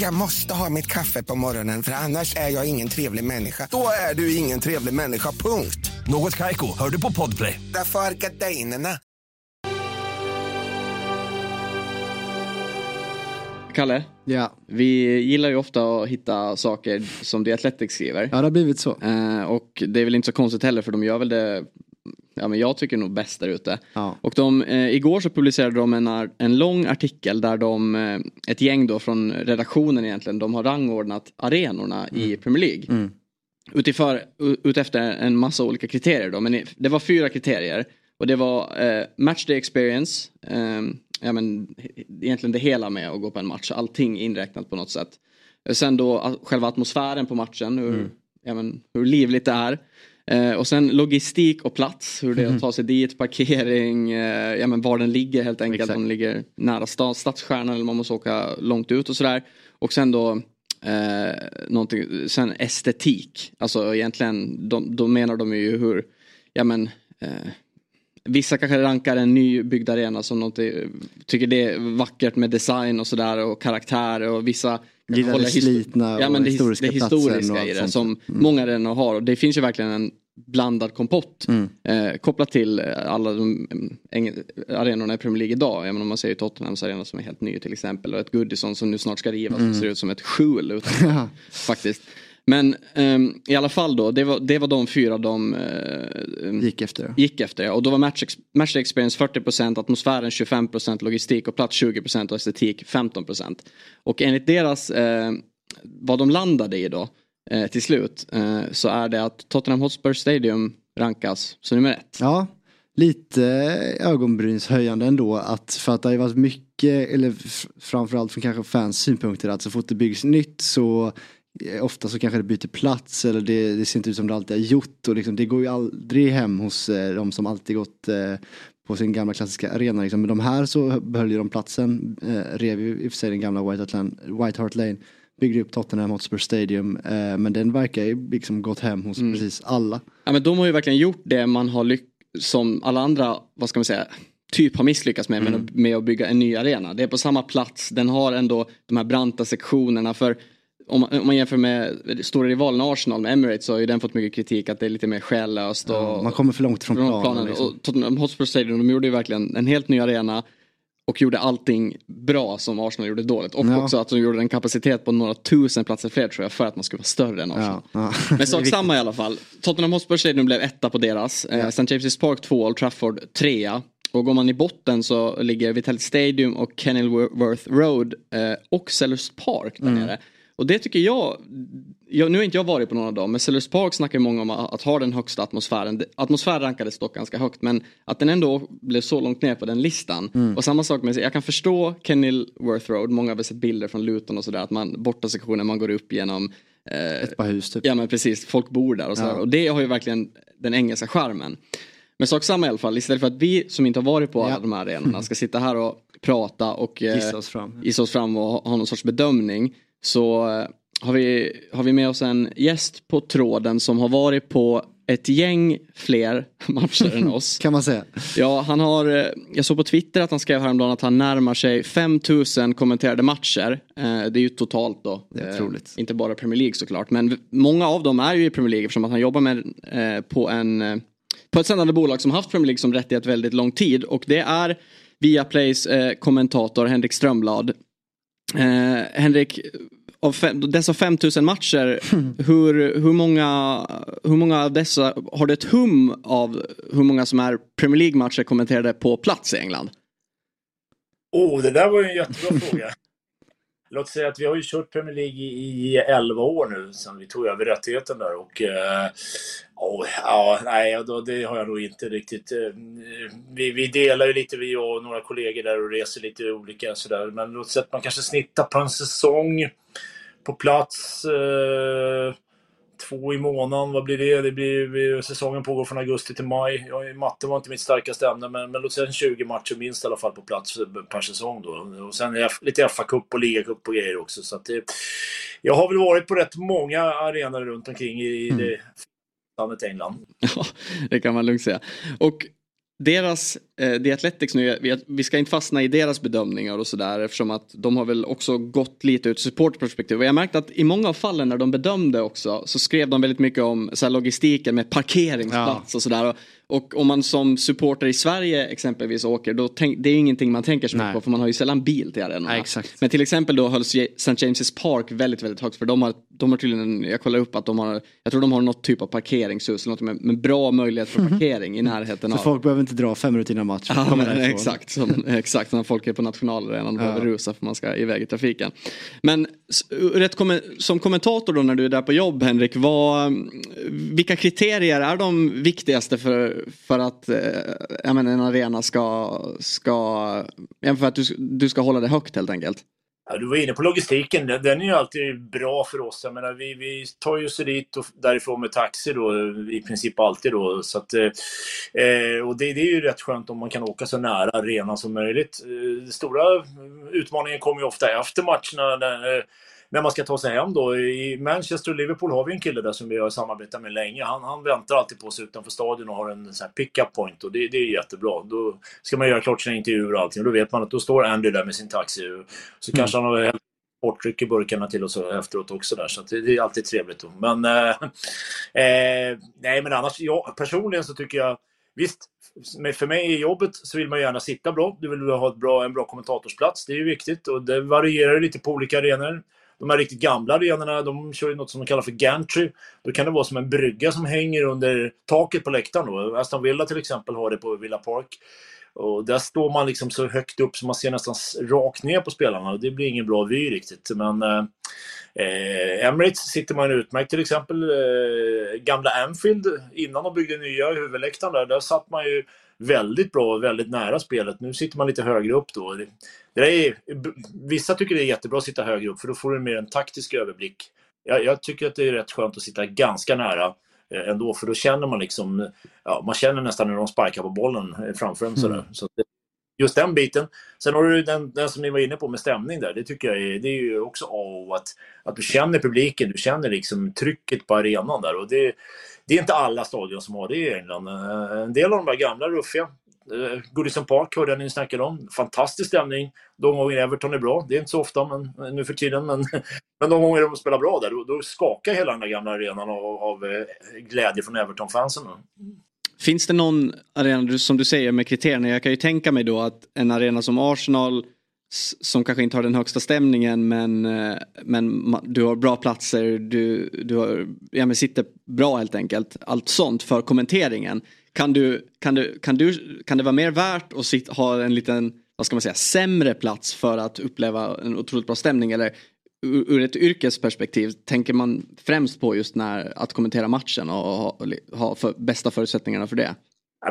Speaker 8: Jag måste ha mitt kaffe på morgonen för annars är jag ingen trevlig människa. Då är du ingen trevlig människa, punkt.
Speaker 9: Något Kaiko, hör du på Podplay.
Speaker 8: Därför är gardinerna.
Speaker 4: Kalle,
Speaker 5: Ja,
Speaker 4: vi gillar ju ofta att hitta saker som The Athletic skriver.
Speaker 5: ja det har blivit så.
Speaker 4: Eh, och det är väl inte så konstigt heller för de gör väl det Ja men jag tycker nog bäst där ute.
Speaker 5: Ja.
Speaker 4: Och de, eh, igår så publicerade de en, en lång artikel där de, eh, ett gäng då från redaktionen egentligen, de har rangordnat arenorna i Premier League. Utiför, u- utefter en massa olika kriterier då, men det var fyra kriterier. Och det var eh, matchday experience, eh, ja men egentligen det hela med att gå på en match, allting inräknat på något sätt. Sen då själva atmosfären på matchen, hur, ja, men, hur livligt det är. Eh, och sen logistik och plats, hur det är att ta sig dit, parkering, eh, ja, men var den ligger helt enkelt.
Speaker 5: Exakt.
Speaker 4: Om den ligger nära sta- stadskärnan eller man måste åka långt ut och sådär. Och sen då eh, sen estetik. Alltså egentligen, de, då menar de ju hur, ja men eh, Vissa kanske rankar en nybyggd arena som något, tycker det är vackert med design och sådär och karaktär och vissa
Speaker 5: Gillar det slitna
Speaker 4: ja, men det, his-
Speaker 5: historiska
Speaker 4: det historiska
Speaker 5: och
Speaker 4: i det
Speaker 5: sånt.
Speaker 4: som
Speaker 5: Mm.
Speaker 4: många arenor har och det finns ju verkligen en blandad kompott
Speaker 5: Mm.
Speaker 4: eh, kopplat till eh, alla de eng- arenorna i Premier League idag. Även om man ser ju Tottenhams arena som är helt ny till exempel och ett Goodison som nu snart ska rivas
Speaker 5: Mm.
Speaker 4: som ser ut som ett skjul utanför, faktiskt. Men ehm, i alla fall då, det var, det var de fyra de eh,
Speaker 5: Gick efter.
Speaker 4: gick efter. Och då var match, match experience 40%, atmosfären 25%, logistik och plats 20% och estetik 15%. Och enligt deras, eh, vad de landade i då eh, till slut, så är det att Tottenham Hotspur Stadium rankas som nummer ett.
Speaker 5: Ja, lite ögonbrynshöjande ändå att för att det har ju varit mycket, eller framförallt från kanske fans synpunkter att så fort det byggs nytt så ofta så kanske det byter plats eller det, det ser inte ut som det alltid har gjort och liksom, det går ju aldrig hem hos eh, de som alltid gått eh, på sin gamla klassiska arena. Liksom. Men de här så behöll ju de platsen, eh, rev ju i och för sig den gamla White, Atlant White Hart Lane, byggde upp Tottenham Hotspur Stadium eh, men den verkar ju liksom gått hem hos precis alla.
Speaker 4: Ja men de har ju verkligen gjort det man har lyckats, som alla andra, vad ska man säga, typ har misslyckats med, med, med att bygga en ny arena. Det är på samma plats, den har ändå de här branta sektionerna för om man, om man jämför med stora rivalen Arsenal med Emirates så har ju den fått mycket kritik att det är lite mer själlöst. Och,
Speaker 5: Ja, man kommer för långt från planen.
Speaker 4: planen.
Speaker 5: liksom.
Speaker 4: Och Tottenham Hotspur Stadium, de gjorde ju verkligen en helt ny arena och gjorde allting bra som Arsenal gjorde dåligt. Och
Speaker 5: Ja.
Speaker 4: också att de gjorde en kapacitet på några tusen platser fler tror jag för att man skulle vara större än Arsenal.
Speaker 5: Ja, ja.
Speaker 4: Men sak samma i alla fall. Tottenham Hotspur Stadium blev etta på deras. Eh, St. James' Park 2, Old Trafford 3. Och går man i botten så ligger Vitality Stadium och Kenilworth Road eh, och Sellers Park där nere. Och det tycker jag, jag, nu har inte jag varit på någon av dem, men Sellers Park snackar många om att, att ha den högsta atmosfären. Atmosfär rankades dock ganska högt, men att den ändå blev så långt ner på den listan. Och samma sak med, jag kan förstå Kenilworth Road, många har väl sett bilder från Luton och sådär, att man borta sektionen, man går upp genom eh,
Speaker 5: Ett par hus typ.
Speaker 4: Ja men precis, folk bor där och sådär.
Speaker 5: Ja.
Speaker 4: Och det har ju verkligen den engelska charmen. Men sak samma i alla fall, istället för att vi som inte har varit på alla
Speaker 5: Ja.
Speaker 4: de här arenorna ska sitta här och prata och eh,
Speaker 5: Gissa oss fram.
Speaker 4: gissa oss fram och ha, ha någon sorts bedömning. Så eh, har, vi, har vi med oss en gäst på tråden som har varit på ett gäng fler matcher än oss.
Speaker 5: Kan man säga.
Speaker 4: Ja, han har, eh, jag såg på Twitter att han skrev häromdagen att han närmar sig 5000 kommenterade matcher. Eh, Det är ju totalt då.
Speaker 5: Det är otroligt.
Speaker 4: Inte bara Premier League såklart. Men många av dem är ju i Premier League eftersom att han jobbar med på en på ett sändande bolag som haft Premier League som rättighet väldigt lång tid. Och det är Viaplays kommentator Henrik Strömblad. Eh, Henrik, av fem, dessa 5000 matcher, hur, hur, många, hur många av dessa, har du ett hum av hur många som är Premier League-matcher kommenterade på plats i England?
Speaker 10: Oh, det där var ju en jättebra fråga. Låt säga att vi har ju kört Premier League i, i 11 år nu sedan vi tog över rättigheten där och eh, oh, ja, nej, då, det har jag nog inte riktigt. Eh, vi, vi delar ju lite, vi och några kollegor där och reser lite olika sådär. Men låt säga att man kanske snittar på en säsong på plats eh, två i månaden, vad blir det? det blir, säsongen pågår från augusti till maj. Ja, matte var inte mitt starkaste ämne, men, men låt säga 20 matcher minst i alla fall på plats per säsong då. Och sen lite FA-cup och ligacup och grejer också. Så det, jag har väl varit på rätt många arenor runt omkring i, mm. det landet England.
Speaker 4: Ja, det kan man lugnt säga. Och deras, The Athletics nu, vi, ska inte fastna i deras bedömningar och sådär eftersom att de har väl också gått lite ut supportperspektiv. Och jag märkte att i många av fallen när de bedömde också så skrev de väldigt mycket om så logistiken med parkeringsplats ja. och sådär. Och om man som supporter i Sverige exempelvis åker, då tänk, det är ingenting man tänker så mycket på för man har ju sällan bil till arenorna. Men till exempel då hölls St. James' Park väldigt, väldigt högt för de har, de har tydligen, jag kollar upp att de har, jag tror de har något typ av parkeringshus, något med, med bra möjlighet för parkering i närheten
Speaker 5: så av. Så folk behöver inte dra fem minuter innan match?
Speaker 4: Ja, men, exakt, som, exakt, när folk är på nationalarenan och ja. behöver rusa för man ska iväg i trafiken. Men rätt, som kommentator då när du är där på jobb Henrik, vad, vilka kriterier är de viktigaste för för att eh, menar, en arena ska, ska för att du, du ska hålla det högt helt enkelt?
Speaker 10: Ja, du var inne på logistiken. Den är ju alltid bra för oss. Jag menar, vi, vi tar ju oss dit och därifrån med taxi då, i princip alltid. Då. Så att, eh, och det, det, är ju rätt skönt om man kan åka så nära arenan som möjligt. Eh, den stora utmaningen kommer ju ofta efter matcherna. När, eh, när man ska ta sig hem då. I Manchester och Liverpool har vi en kille där som vi har samarbetat med länge. Han, han väntar alltid på oss utanför stadion och har en sån pick-up point och det, det, är jättebra. Då ska man göra klart sina intervjuer och allting och då vet man att då står Andy där med sin taxi. Så mm. kanske han har sportdryck i burkarna till oss efteråt också där. Så det, det, är alltid trevligt. Då. Men, eh, eh, nej men annars, ja, personligen så tycker jag Visst, för mig i jobbet så vill man gärna sitta bra. Du vill ha ett bra, en bra kommentatorsplats. Det är ju viktigt och det varierar lite på olika arenor. De här riktigt gamla arenorna, de kör ju något som de kallar för gantry. Då kan det vara som en brygga som hänger under taket på läktaren. Då. Aston Villa till exempel har det på Villa Park. Och där står man liksom så högt upp så man ser nästan rakt ner på spelarna och det blir ingen bra vy riktigt. Men eh, eh Emirates sitter man utmärkt till exempel. Eh, gamla Anfield, innan de byggde nya huvudläktaren där, där satt man ju väldigt bra och väldigt nära spelet. Nu sitter man lite högre upp då. Det, det är, vissa tycker det är jättebra att sitta högre upp för då får du mer en taktisk överblick. Jag, jag tycker att det är rätt skönt att sitta ganska nära eh, ändå för då känner man liksom, ja, man känner nästan när de sparkar på bollen eh, framför en. Mm. Så det, just den biten. Sen har du den, den som ni var inne på med stämning där. Det tycker jag är, det är ju också A att, att du känner publiken, du känner liksom trycket på arenan där. Och det, det är inte alla stadion som har det i England. Eh, en del av de där gamla ruffiga, eh, Goodison Park hörde jag ni snackade om. Fantastisk stämning. De gånger Everton är bra, det är inte så ofta men, eh, nu för tiden, men, men de gånger de spelar bra där, då, då skakar hela den där gamla arenan av, av glädje från Everton-fansen.
Speaker 4: Finns det någon arena, som du säger, med kriterierna? Jag kan ju tänka mig då att en arena som Arsenal som kanske inte har den högsta stämningen men, eh, men du har bra platser, du, du har, ja, men sitter bra helt enkelt. Allt sånt för kommenteringen. Kan, du, kan, du, kan, du, kan det vara mer värt att sit, ha en liten, vad ska man säga, sämre plats för att uppleva en otroligt bra stämning? Eller ur ett yrkesperspektiv tänker man främst på just när att kommentera matchen och ha, ha för, bästa förutsättningarna för det?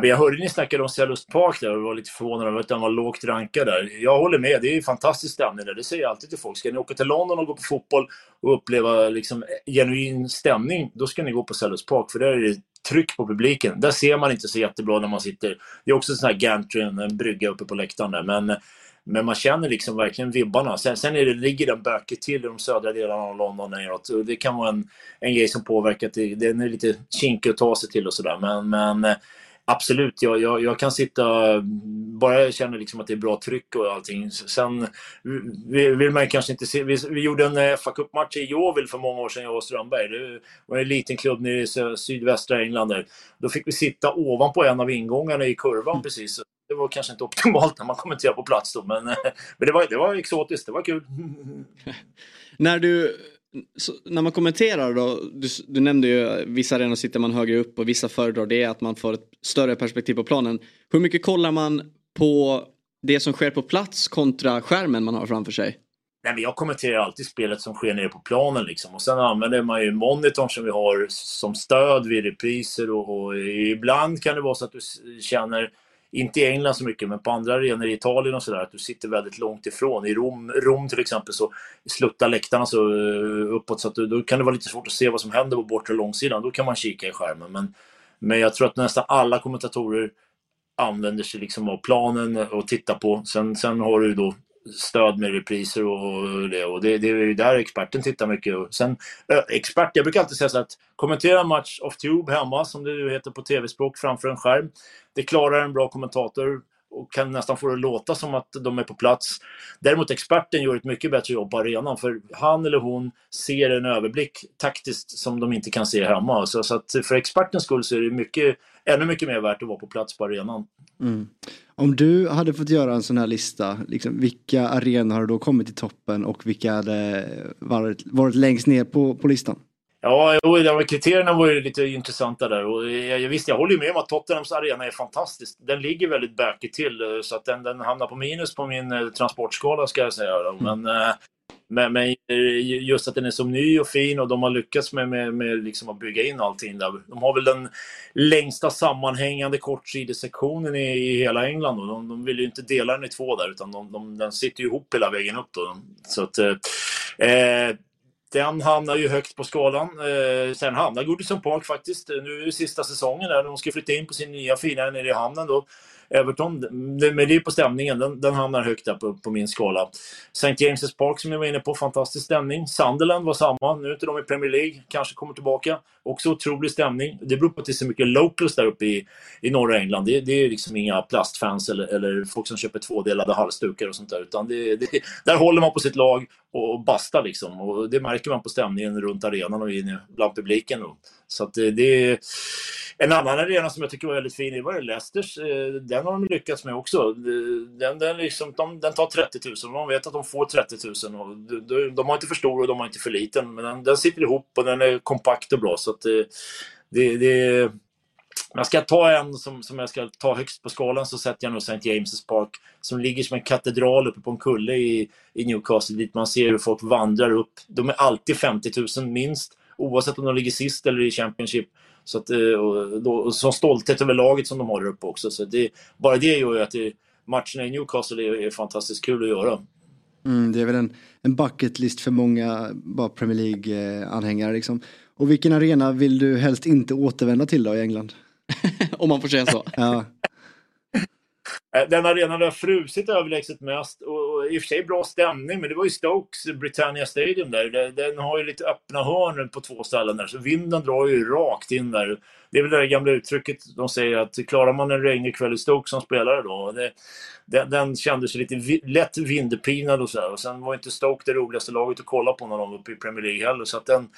Speaker 10: Jag hörde ni snackade om Sellust Park där och var lite förvånad över att den var lågt rankad där. Jag håller med, det är fantastisk stämning där. Det säger jag alltid till folk. Ska ni åka till London och gå på fotboll och uppleva liksom genuin stämning, då ska ni gå på Sellust Park för där är det tryck på publiken. Där ser man inte så jättebra när man sitter. Det är också en sån här gantry, en brygga uppe på läktaren där. Men, men man känner liksom verkligen vibbarna. Sen, sen är det, ligger den böket till i de södra delarna av London neråt. Det kan vara en, en grej som påverkar. Det, den är lite kinkig att ta sig till och sådär. Men, men Absolut, jag, jag, jag, kan sitta, bara jag känner liksom att det är bra tryck och allting. Sen vill man kanske inte se, vi, vi gjorde en eh, fa Cup-match i Jovil för många år sedan, jag och Strömberg. Det var en liten klubb nere i sydvästra England. Där. Då fick vi sitta ovanpå en av ingångarna i kurvan precis. Det var kanske inte optimalt när man kommenterar på plats då, men, men det, var, det var exotiskt, det var kul.
Speaker 4: när du så, när man kommenterar då, du, du nämnde ju vissa arenor sitter man högre upp och vissa föredrar det att man får ett större perspektiv på planen. Hur mycket kollar man på det som sker på plats kontra skärmen man har framför sig?
Speaker 10: Nej, men jag kommenterar alltid spelet som sker nere på planen. Liksom. Och sen använder man ju monitorn som vi har som stöd vid repriser och, och ibland kan det vara så att du känner inte i England så mycket, men på andra arenor i Italien och sådär, att du sitter väldigt långt ifrån. I Rom, Rom till exempel så sluttar läktarna så eh, uppåt så att du, då kan det vara lite svårt att se vad som händer på bortre långsidan. Då kan man kika i skärmen. Men, men jag tror att nästan alla kommentatorer använder sig liksom av planen och tittar på. Sen, sen har du då stöd med repriser och det. Och det, det är där experten tittar mycket. Och sen, expert, jag brukar alltid säga så att kommentera en match off tube hemma, som det heter på tv-språk, framför en skärm. Det klarar en bra kommentator och kan nästan få det att låta som att de är på plats. Däremot experten gör ett mycket bättre jobb på arenan för han eller hon ser en överblick taktiskt som de inte kan se hemma. Så, så att för expertens skull så är det mycket, ännu mycket mer värt att vara på plats på arenan.
Speaker 5: Mm. Om du hade fått göra en sån här lista, liksom, vilka arenor har då kommit till toppen och vilka hade varit, varit längst ner på, på listan?
Speaker 10: Ja, kriterierna var ju lite intressanta där. Och eh, jag, visst, jag håller ju med om att Tottenhams arena är fantastisk. Den ligger väldigt bökigt till, eh, så att den, den hamnar på minus på min eh, transportskala, ska jag säga. Men, mm men, men, eh, just att den är så ny och fin och de har lyckats med, med, med liksom att bygga in allting där. De har väl den längsta sammanhängande kortsidesektionen i, i hela England. Och de, de vill ju inte dela den i två där, utan de, de, den sitter ju ihop hela vägen upp. Då. Så att, eh, eh, den hamnar ju högt på skalan. Eh, sen hamnar Goodison Park faktiskt, nu är det sista säsongen där, de ska flytta in på sin nya fina nere i hamnen då. Everton, men det är på stämningen, den, den hamnar högt där på, på, min skala. St. James' Park som jag var inne på, fantastisk stämning. Sunderland var samma, nu är inte de i Premier League, kanske kommer tillbaka. Också otrolig stämning. Det beror på att det är så mycket locals där uppe i, i norra England. Det, det är liksom inga plastfans eller, eller folk som köper tvådelade halsdukar och sånt där. Utan det, det, där håller man på sitt lag och, och bastar liksom. Och det märker man på stämningen runt arenan och inne bland publiken. Och så att eh, det, det en annan arena som jag tycker var väldigt fin, det var Leicesters. Eh, den har de lyckats med också. Eh, den, den, liksom, de, den tar 30 000 man vet att de får 30 000. Och de, de har inte för stor och de har inte för liten. Men den, den sitter ihop och den är kompakt och bra. Så att det, det, det jag ska ta en som, som jag ska ta högst på skalan så sätter jag nog St. James' Park som ligger som en katedral uppe på en kulle i, i Newcastle dit man ser hur folk vandrar upp. De är alltid 50 000 minst oavsett om de ligger sist eller i Championship. Så att, eh, och, då, och så stolthet över laget som de har där uppe också. Så det, bara det gör ju att det, matcherna i Newcastle är, är fantastiskt kul att göra.
Speaker 5: Mm, det är väl en, en bucket list för många bara Premier League-anhängare. Liksom. Och vilken arena vill du helst inte återvända till då i England?
Speaker 4: Om man får säga så.
Speaker 5: ja.
Speaker 10: Eh, den arenan där frusit överlägset mest och, och i och för sig bra stämning, men det var ju Stokes Britannia Stadium där. Den har ju lite öppna hörn på två ställen där, så vinden drar ju rakt in där. Det är väl det där gamla uttrycket de säger att klarar man en regnig kväll i Stoke som spelare då, det, den, den kändes lite vi, lätt vindpinad och så här. Och sen var inte Stoke det roligaste laget att kolla på när de var uppe i Premier League heller. Så att den,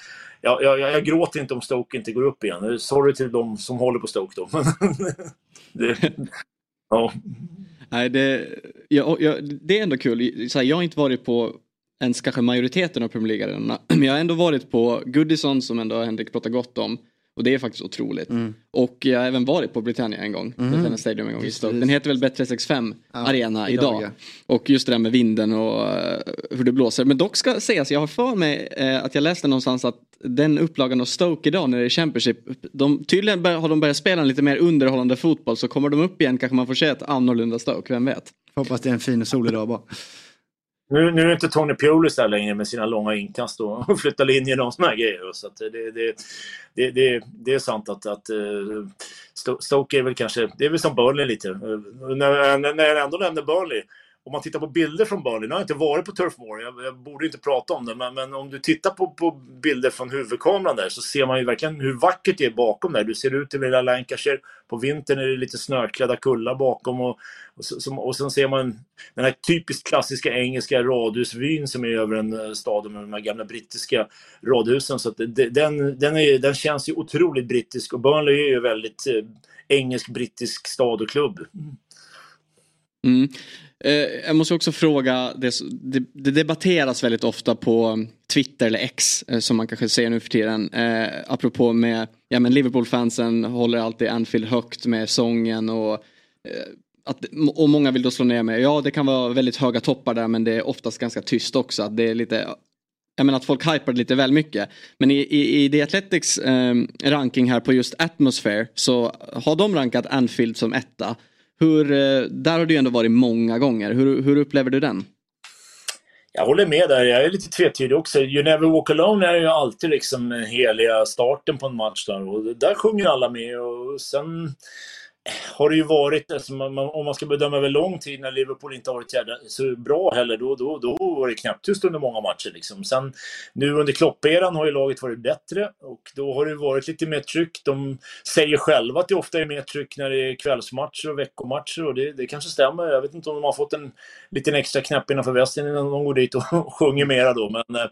Speaker 10: jag, jag, jag gråter inte om Stoke inte går upp igen. Sorry till de som håller på Stoke då. det, Ja.
Speaker 4: Nej, det, jag, jag, det är ändå kul. Så här, jag har inte varit på ens kanske majoriteten av Premier League-arenorna. Men jag har ändå varit på Goodison som ändå Henrik pratar gott om. Och det är faktiskt otroligt. Mm. Och jag har även varit på Britannia en gång. Mm. Britannia Stadium en gång i Den heter väl Bet365 ja, Arena idag. idag. Och just det där med vinden och uh, hur det blåser. Men dock ska sägas, jag har för mig uh, att jag läste någonstans att den upplagan av Stoke idag när det är Championship. De, tydligen har de börjat spela en lite mer underhållande fotboll så kommer de upp igen kanske man får se ett annorlunda Stoke, vem vet.
Speaker 5: Hoppas det är en fin solig dag bara.
Speaker 10: Nu, nu är inte Tony Pulis där längre med sina långa inkast och flyttar linjer och såna grejer. Så det, det, det, det, det är sant att, att eh, Stoke är väl kanske, det är väl som Burnley lite. Eh, när, när jag ändå nämner Burnley, om man tittar på bilder från Burnley, nu har jag inte varit på Turf Moor, jag, jag, borde inte prata om det, men, men, om du tittar på, på bilder från huvudkameran där så ser man ju verkligen hur vackert det är bakom där. Du ser ut över hela Lancashire, på vintern är det lite snöklädda kullar bakom och, och, så, och sen ser man den här typiskt klassiska engelska radhusvyn som är över en eh, stad med de här gamla brittiska radhusen. Så det, den, den, är, den känns ju otroligt brittisk och Burnley är ju väldigt eh, engelsk-brittisk stad och klubb.
Speaker 4: Mm. Eh, jag måste också fråga, det, det, debatteras väldigt ofta på Twitter eller X eh, som man kanske ser nu för tiden. Eh, apropå med, ja men Liverpool-fansen håller alltid Anfield högt med sången och eh, att, och många vill då slå ner med, ja det kan vara väldigt höga toppar där men det är oftast ganska tyst också. Att det är lite, jag menar att folk hypar lite väl mycket. Men i, i, i The Athletics eh, ranking här på just Atmosphere så har de rankat Anfield som etta. Hur, eh, där har du ändå varit många gånger. Hur, hur upplever du den?
Speaker 10: Jag håller med där. Jag är lite tvetydig också. You never walk alone är ju alltid liksom den heliga starten på en match där. Och där sjunger alla med. Och sen har det ju varit, alltså man, om man ska bedöma över lång tid när Liverpool inte har varit så bra heller, då, då, då var det knäpptyst under många matcher. Liksom. Sen nu under klopperan har ju laget varit bättre och då har det varit lite mer tryck. De säger själva att det ofta är mer tryck när det är kvällsmatcher och veckomatcher och det, det kanske stämmer. Jag vet inte om de har fått en liten extra knäpp innanför västen innan de går dit och sjunger mera då. Men, eh,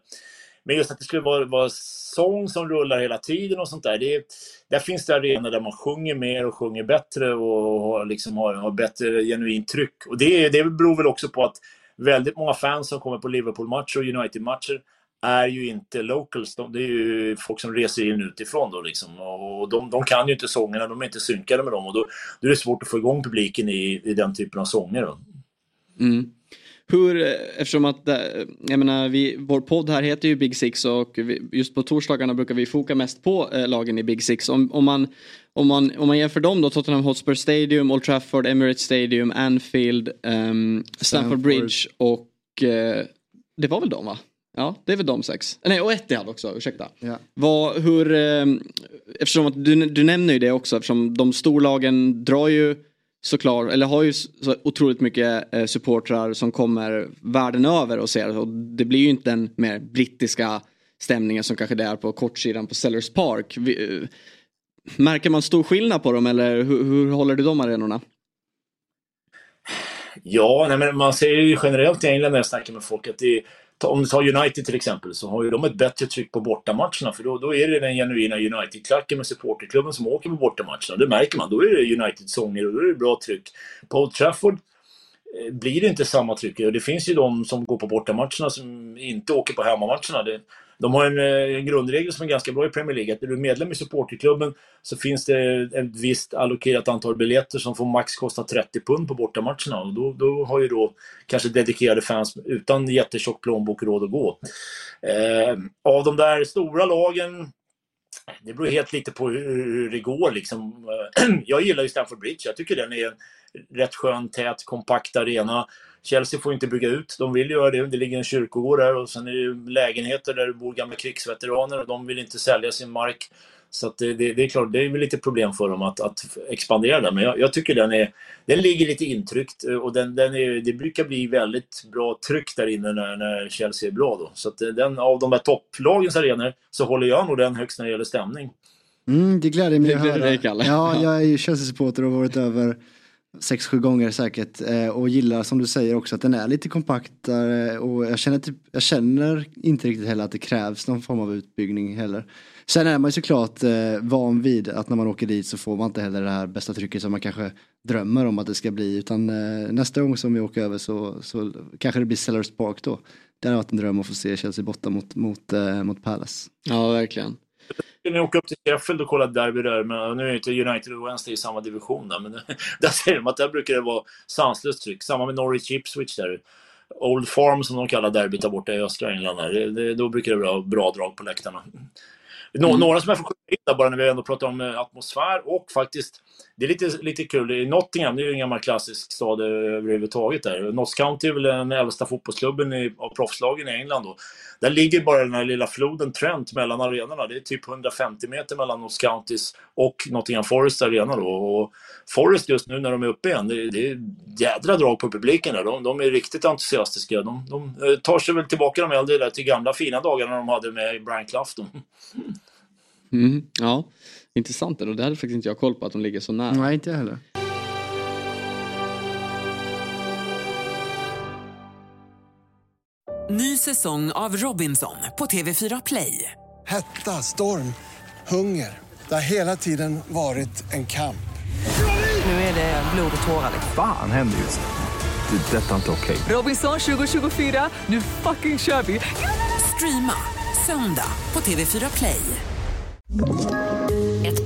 Speaker 10: men just att det skulle vara, vara sång som rullar hela tiden och sånt där. Det, där finns det arenor där man sjunger mer och sjunger bättre och liksom har, har bättre genuint tryck. Och det, det beror väl också på att väldigt många fans som kommer på Liverpool-matcher och United-matcher är ju inte locals. De, det är ju folk som reser in utifrån då liksom. Och de, de kan ju inte sångerna, de är inte synkade med dem. Och då, då är det svårt att få igång publiken i, i den typen av sånger. Då.
Speaker 4: Mm. Hur, eh, eftersom att, eh, jag menar, vi, vår podd här heter ju Big Six och vi, just på torsdagarna brukar vi foka mest på eh, lagen i Big Six. Om, om, man, om, man, om man jämför dem då, Tottenham Hotspur Stadium, Old Trafford, Emirates Stadium, Anfield, um, Stamford Bridge och eh, det var väl de va? Ja, det är väl de sex. Nej, och Etihad också, ursäkta.
Speaker 5: Ja.
Speaker 4: Vad, hur, eh, eftersom att du, du nämner ju det också, eftersom de storlagen drar ju såklart, eller har ju så otroligt mycket eh, supportrar som kommer världen över och ser. Och det blir ju inte den mer brittiska stämningen som kanske det är på kortsidan på Sellers Park. Vi, eh, märker man stor skillnad på dem eller hur, hur håller du de arenorna?
Speaker 10: Ja, nej, men man ser ju generellt i England när jag snackar med folk att det är om vi tar United till exempel så har ju de ett bättre tryck på bortamatcherna för då, då är det den genuina United-klacken med supporterklubben som åker på bortamatcherna. Det märker man. Då är det United-sånger och då är det bra tryck. På Old Trafford Eh, blir det inte samma tryck. Och det finns ju de som går på bortamatcherna som inte åker på hemmamatcherna. Det, de har en, eh, en, grundregel som är ganska bra i Premier League. Att är du medlem i supporterklubben så finns det ett visst allokerat antal biljetter som får max kosta 30 pund på bortamatcherna. Och då, då har ju då kanske dedikerade fans utan jättetjock plånbok råd att gå. Eh, av de där stora lagen det beror helt lite på hur, det går. Liksom. Jag gillar ju Stamford Bridge. Jag tycker den är en rätt skön, tät, kompakt arena. Chelsea får inte bygga ut. De vill göra det. Det ligger en kyrkogård där och sen är det lägenheter där det bor gamla krigsveteraner och de vill inte sälja sin mark. Så det, det, det, är klart, det är väl lite problem för dem att, att expandera där. Men jag, jag, tycker den, är, den ligger lite intryckt och den, den är, det brukar bli väldigt bra tryck där inne när, när Chelsea är bra. Då. Så att den, av de här topplagens arenor så håller jag nog den högst när det gäller stämning.
Speaker 5: Mm, det gläder mig att höra.
Speaker 4: Kalle.
Speaker 5: Ja, jag är ju Chelsea-supporter och har varit över sex, sju gånger säkert. Eh, och gillar som du säger också att den är lite kompaktare och jag känner, typ, jag känner inte riktigt heller att det krävs någon form av utbyggning heller. Sen är man ju såklart eh, van vid att när man åker dit så får man inte heller det här bästa trycket som man kanske drömmer om att det ska bli. Utan eh, nästa gång som vi åker över så, så kanske det blir Sellers Park då. Det hade varit en dröm att få se Chelsea borta mot, mot, mot Palace.
Speaker 4: Ja, verkligen.
Speaker 10: Skulle ni åka upp till Sheffield och kolla derby där, men nu är inte United och Wednesday i samma division där, men där säger de att där brukar det vara sanslöst tryck. Samma med Norwich Ipswich där. Old Farm som de kallar derbyt där borta i östra England. Där. Det, det, då brukar det vara bra drag på läktarna. Mm. Några som jag får skjuta in bara när vi ändå pratar om eh, atmosfär och faktiskt, det är lite, lite kul, i Nottingham, det är ju en gammal klassisk stad överhuvudtaget där. Notts County är väl den äldsta fotbollsklubben i, av proffslagen i England då. Där ligger bara den här lilla floden Trent mellan arenorna. Det är typ 150 meter mellan Notts Countys och Nottingham Forest arena då. Och Forest just nu när de är uppe igen, det, det är jädra drag på publiken där. De, de är riktigt entusiastiska. De, de, eh, tar sig väl tillbaka de äldre där till gamla fina dagarna de hade med Brian Clough.
Speaker 4: Mm, ja, intressant. Och det hade faktiskt inte jag koll på att de ligger så nära.
Speaker 5: Nej, inte jag heller.
Speaker 1: Ny säsong av Robinson på TV4 Play.
Speaker 2: Hetta, storm, hunger. Det har hela tiden varit en kamp.
Speaker 1: Nu är det blod och tårar.
Speaker 3: Fan händer just det. Det är detta inte okej.
Speaker 1: Robinson 2024, nu fucking kör vi! Streama söndag på TV4 Play.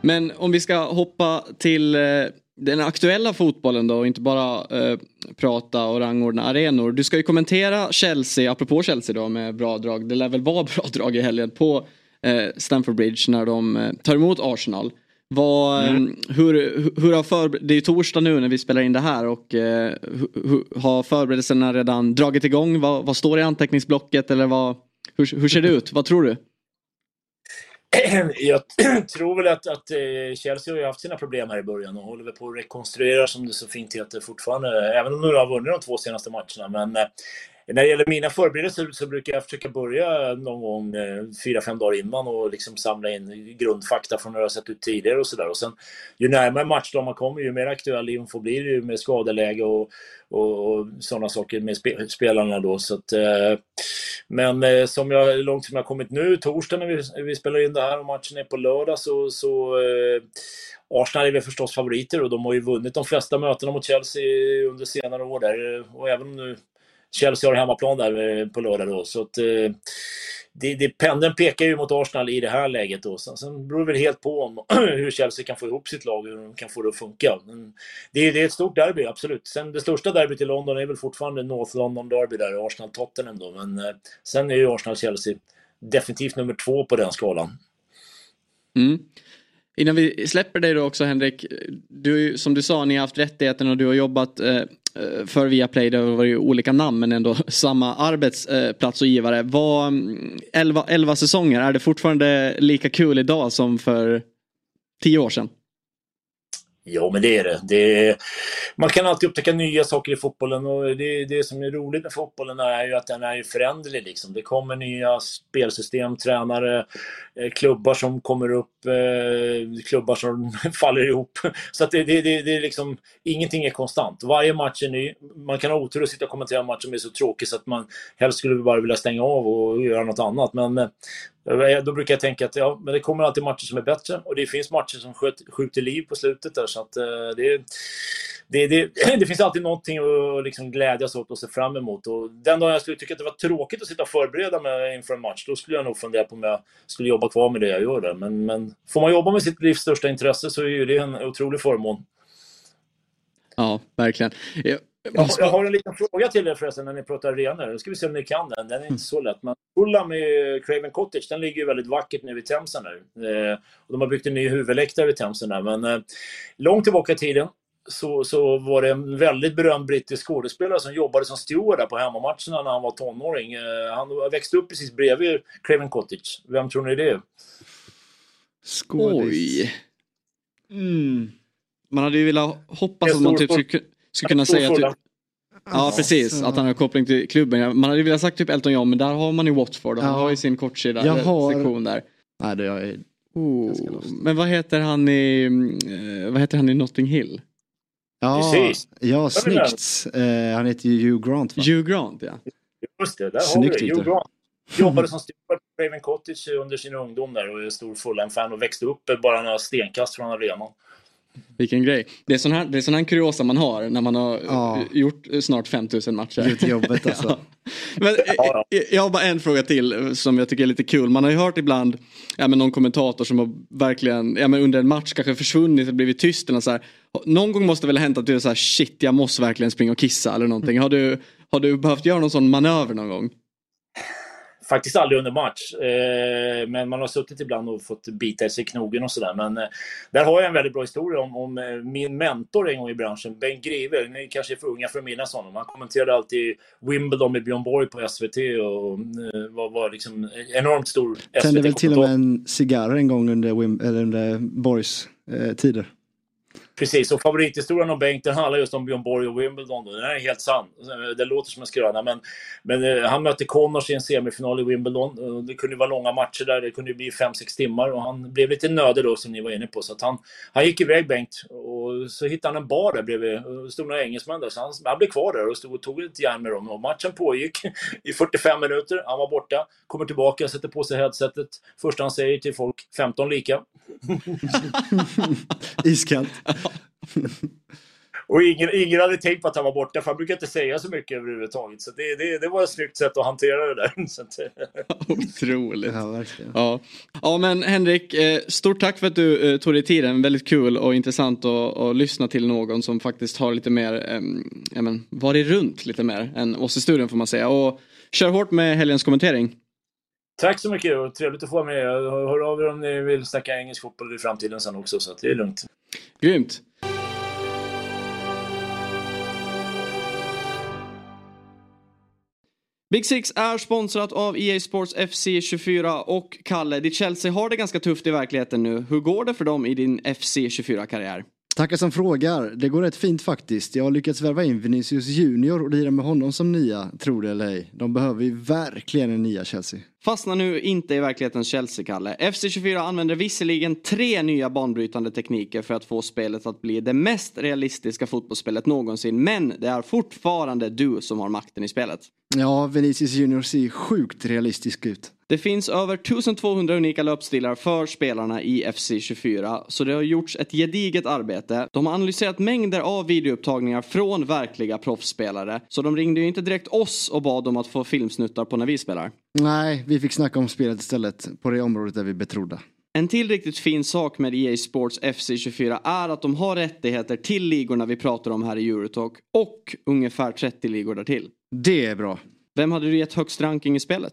Speaker 4: Men om vi ska hoppa till eh, den aktuella fotbollen då och inte bara eh, prata och rangordna arenor. Du ska ju kommentera Chelsea, apropå Chelsea då med bra drag. Det lär väl vara bra drag i helgen på eh, Stamford Bridge när de eh, tar emot Arsenal. Vad, mm. hur, hur har för, det är ju torsdag nu när vi spelar in det här och eh, hur, har förberedelserna redan dragit igång? Vad, vad står i anteckningsblocket eller vad, hur, hur ser det ut? Vad tror du?
Speaker 10: Jag tror väl att, att eh, Chelsea har ju haft sina problem här i början och håller väl på att rekonstruera som det så fint heter fortfarande. Även om de har vunnit de två senaste matcherna. Men eh, när det gäller mina förberedelser så brukar jag försöka börja någon gång eh, fyra, fem dagar innan och liksom samla in grundfakta från hur det har sett ut tidigare och sådär. Och sen ju närmare matchdag man kommer ju mer aktuell info blir det ju med skadeläge och, och, och sådana saker med spe, spelarna då. Så att, eh, men eh, som jag, långt som jag kommit nu, torsdag när vi, vi spelar in det här och matchen är på lördag så, så eh, Arsenal är väl förstås favoriter och de har ju vunnit de flesta mötena mot Chelsea under senare år där. Och även nu Chelsea har hemmaplan där eh, på lördag då. Så att, eh, det, det, pendeln pekar ju mot Arsenal i det här läget. Då. Sen, sen beror det väl helt på om, hur Chelsea kan få ihop sitt lag och hur de kan få det att funka. Men det, det är ett stort derby, absolut. Sen det största derbyt i London är väl fortfarande North London Derby där, Arsenal-Tottenham då. Men eh, sen är ju Arsenal-Chelsea definitivt nummer två på den skalan.
Speaker 4: Mm. Innan vi släpper dig då också Henrik. Du, som du sa, ni har haft rättigheten och du har jobbat eh, Eh, för Viaplay. Det har varit olika namn men ändå samma arbetsplats eh, och givare. Vad, mm, 11, 11 säsonger, är det fortfarande lika kul idag som för tio år sedan?
Speaker 10: Ja, men det är det. det är, man kan alltid upptäcka nya saker i fotbollen och det, det som är roligt med fotbollen är ju att den är föränderlig. Liksom. Det kommer nya spelsystem, tränare, eh, klubbar som kommer upp, eh, klubbar som faller ihop. Så att det, det, det, det är liksom, ingenting är konstant. Varje match är ny. Man kan ha otur att sitta och kommentera en match som är så tråkig så att man helst skulle bara vilja stänga av och göra något annat. Men Eh, då brukar jag tänka att ja, men det kommer alltid matcher som är bättre och det finns matcher som skjuter liv på slutet där. Så att, eh, det, det, det, det, finns alltid någonting att liksom glädjas åt och se fram emot. Och den dagen jag skulle tycka att det var tråkigt att sitta och förbereda mig inför en match, då skulle jag nog fundera på om jag skulle jobba kvar med det jag gör där. Men, men får man jobba med sitt livs största intresse så är ju det en otrolig förmån.
Speaker 4: Ja, verkligen.
Speaker 10: Eh, jag, jag, har en liten fråga till er förresten när ni pratar arenor. Nu ska vi se om ni kan den. Den är inte så lätt. Men Fulham med Craven Cottage, den ligger ju väldigt vackert nu vid Themsen. Eh, och de har byggt en ny huvudläktare vid Themsen där. Men eh, långt tillbaka i tiden så, så var det en väldigt berömd brittisk skådespelare som jobbade som steward där på hemmamatcherna när han var tonåring. Eh, han växte upp precis bredvid Craven Cottage. Vem tror ni det är?
Speaker 4: Skådis. Oj. Mm. Man hade ju velat hoppas att man typ skulle skulle kunna säga typ... Ja precis, att han har koppling till klubben. Man hade velat sagt typ Elton John men där har man ju Watford. Han ja. har ju sin kortsida jag har... sektion där.
Speaker 5: Nej, det är...
Speaker 4: Oh. Men vad heter han i, uh, vad heter han i Notting Hill?
Speaker 5: Ja, precis. ja snyggt. Uh, han heter ju Hugh Grant va?
Speaker 4: Hugh Grant ja.
Speaker 10: Just det, där snyggt, har vi det. Hugh Grant. Jobbade som steward på Raven Cottage under sin ungdom där och är stor Fulham-fan och växte upp bara några stenkast från arenan.
Speaker 4: Vilken grej. Det är sån här, det är sån här kuriosa man har när man har ja. gjort snart 5000 matcher.
Speaker 5: Gjort jobbet alltså. ja.
Speaker 4: Men, eh, jag har bara en fråga till som jag tycker är lite kul. Man har ju hört ibland ja, men någon kommentator som har verkligen ja, men under en match kanske försvunnit och blivit tyst. Eller så här. Någon gång måste det väl ha hänt att du är så här shit jag måste verkligen springa och kissa eller någonting. Har du, har du behövt göra någon sån manöver någon gång?
Speaker 10: Faktiskt aldrig under match. Eh, men man har suttit ibland och fått bita sig i knogen och sådär. Men eh, där har jag en väldigt bra historia om, om eh, min mentor en gång i branschen, Bengt Grive. Ni kanske är för unga för att minnas honom. Han kommenterade alltid Wimbledon med Björn Borg på SVT och eh, var, var liksom enormt stor SVT-kommentar.
Speaker 5: Tände väl till och med en cigarr en gång under, Wim, eller under Borgs eh, tider.
Speaker 10: Precis, och favorithistorien om Bengt den handlar just om Björn Borg och Wimbledon. Den är helt sann. Det låter som en skröna, men, men eh, han mötte Connors i en semifinal i Wimbledon. Det kunde vara långa matcher där, det kunde bli 5-6 timmar och han blev lite nödig då som ni var inne på. Så att han, han gick iväg Bengt och så hittade han en bar där bredvid. Och det stod några engelsmän där, så han, han blev kvar där och stod och tog ett järn med dem. Och matchen pågick i 45 minuter. Han var borta, kommer tillbaka, sätter på sig headsetet. Första han säger till folk, 15 lika.
Speaker 5: Iskallt.
Speaker 10: Och ingen, ingen hade tänkt på att han var borta, för han brukar inte säga så mycket överhuvudtaget. Så det, det, det var ett snyggt sätt att hantera det där.
Speaker 4: Otroligt.
Speaker 5: Ja, verkligen.
Speaker 4: Ja. ja men Henrik, eh, stort tack för att du eh, tog dig tiden. Väldigt kul och intressant att, att lyssna till någon som faktiskt har lite mer, ja, men, varit runt lite mer än oss i studion får man säga. Och kör hårt med helgens kommentering.
Speaker 10: Tack så mycket och trevligt att få vara med. Hör av er om ni vill snacka engelsk fotboll i framtiden sen också, så att det är lugnt.
Speaker 4: Grymt. Big Six är sponsrat av EA Sports FC 24 och Kalle, ditt Chelsea har det ganska tufft i verkligheten nu. Hur går det för dem i din FC 24-karriär?
Speaker 5: Tackar som frågar. Det går rätt fint faktiskt. Jag har lyckats värva in Vinicius Junior och lira med honom som nia, tror det eller ej. De behöver ju verkligen en nia Chelsea.
Speaker 4: Fastna nu inte i verklighetens Chelsea-Kalle. FC24 använder visserligen tre nya banbrytande tekniker för att få spelet att bli det mest realistiska fotbollsspelet någonsin. Men det är fortfarande du som har makten i spelet.
Speaker 5: Ja, Vinicius Junior ser sjukt realistisk ut.
Speaker 4: Det finns över 1200 unika löpstilar för spelarna i FC24, så det har gjorts ett gediget arbete. De har analyserat mängder av videoupptagningar från verkliga proffsspelare, så de ringde ju inte direkt oss och bad om att få filmsnuttar på när vi spelar.
Speaker 5: Nej, vi fick snacka om spelet istället, på det området där vi betrodda.
Speaker 4: En till riktigt fin sak med EA Sports FC24 är att de har rättigheter till ligorna vi pratar om här i Eurotalk och ungefär 30 ligor därtill.
Speaker 5: Det är bra.
Speaker 4: Vem hade du gett högst ranking i spelet?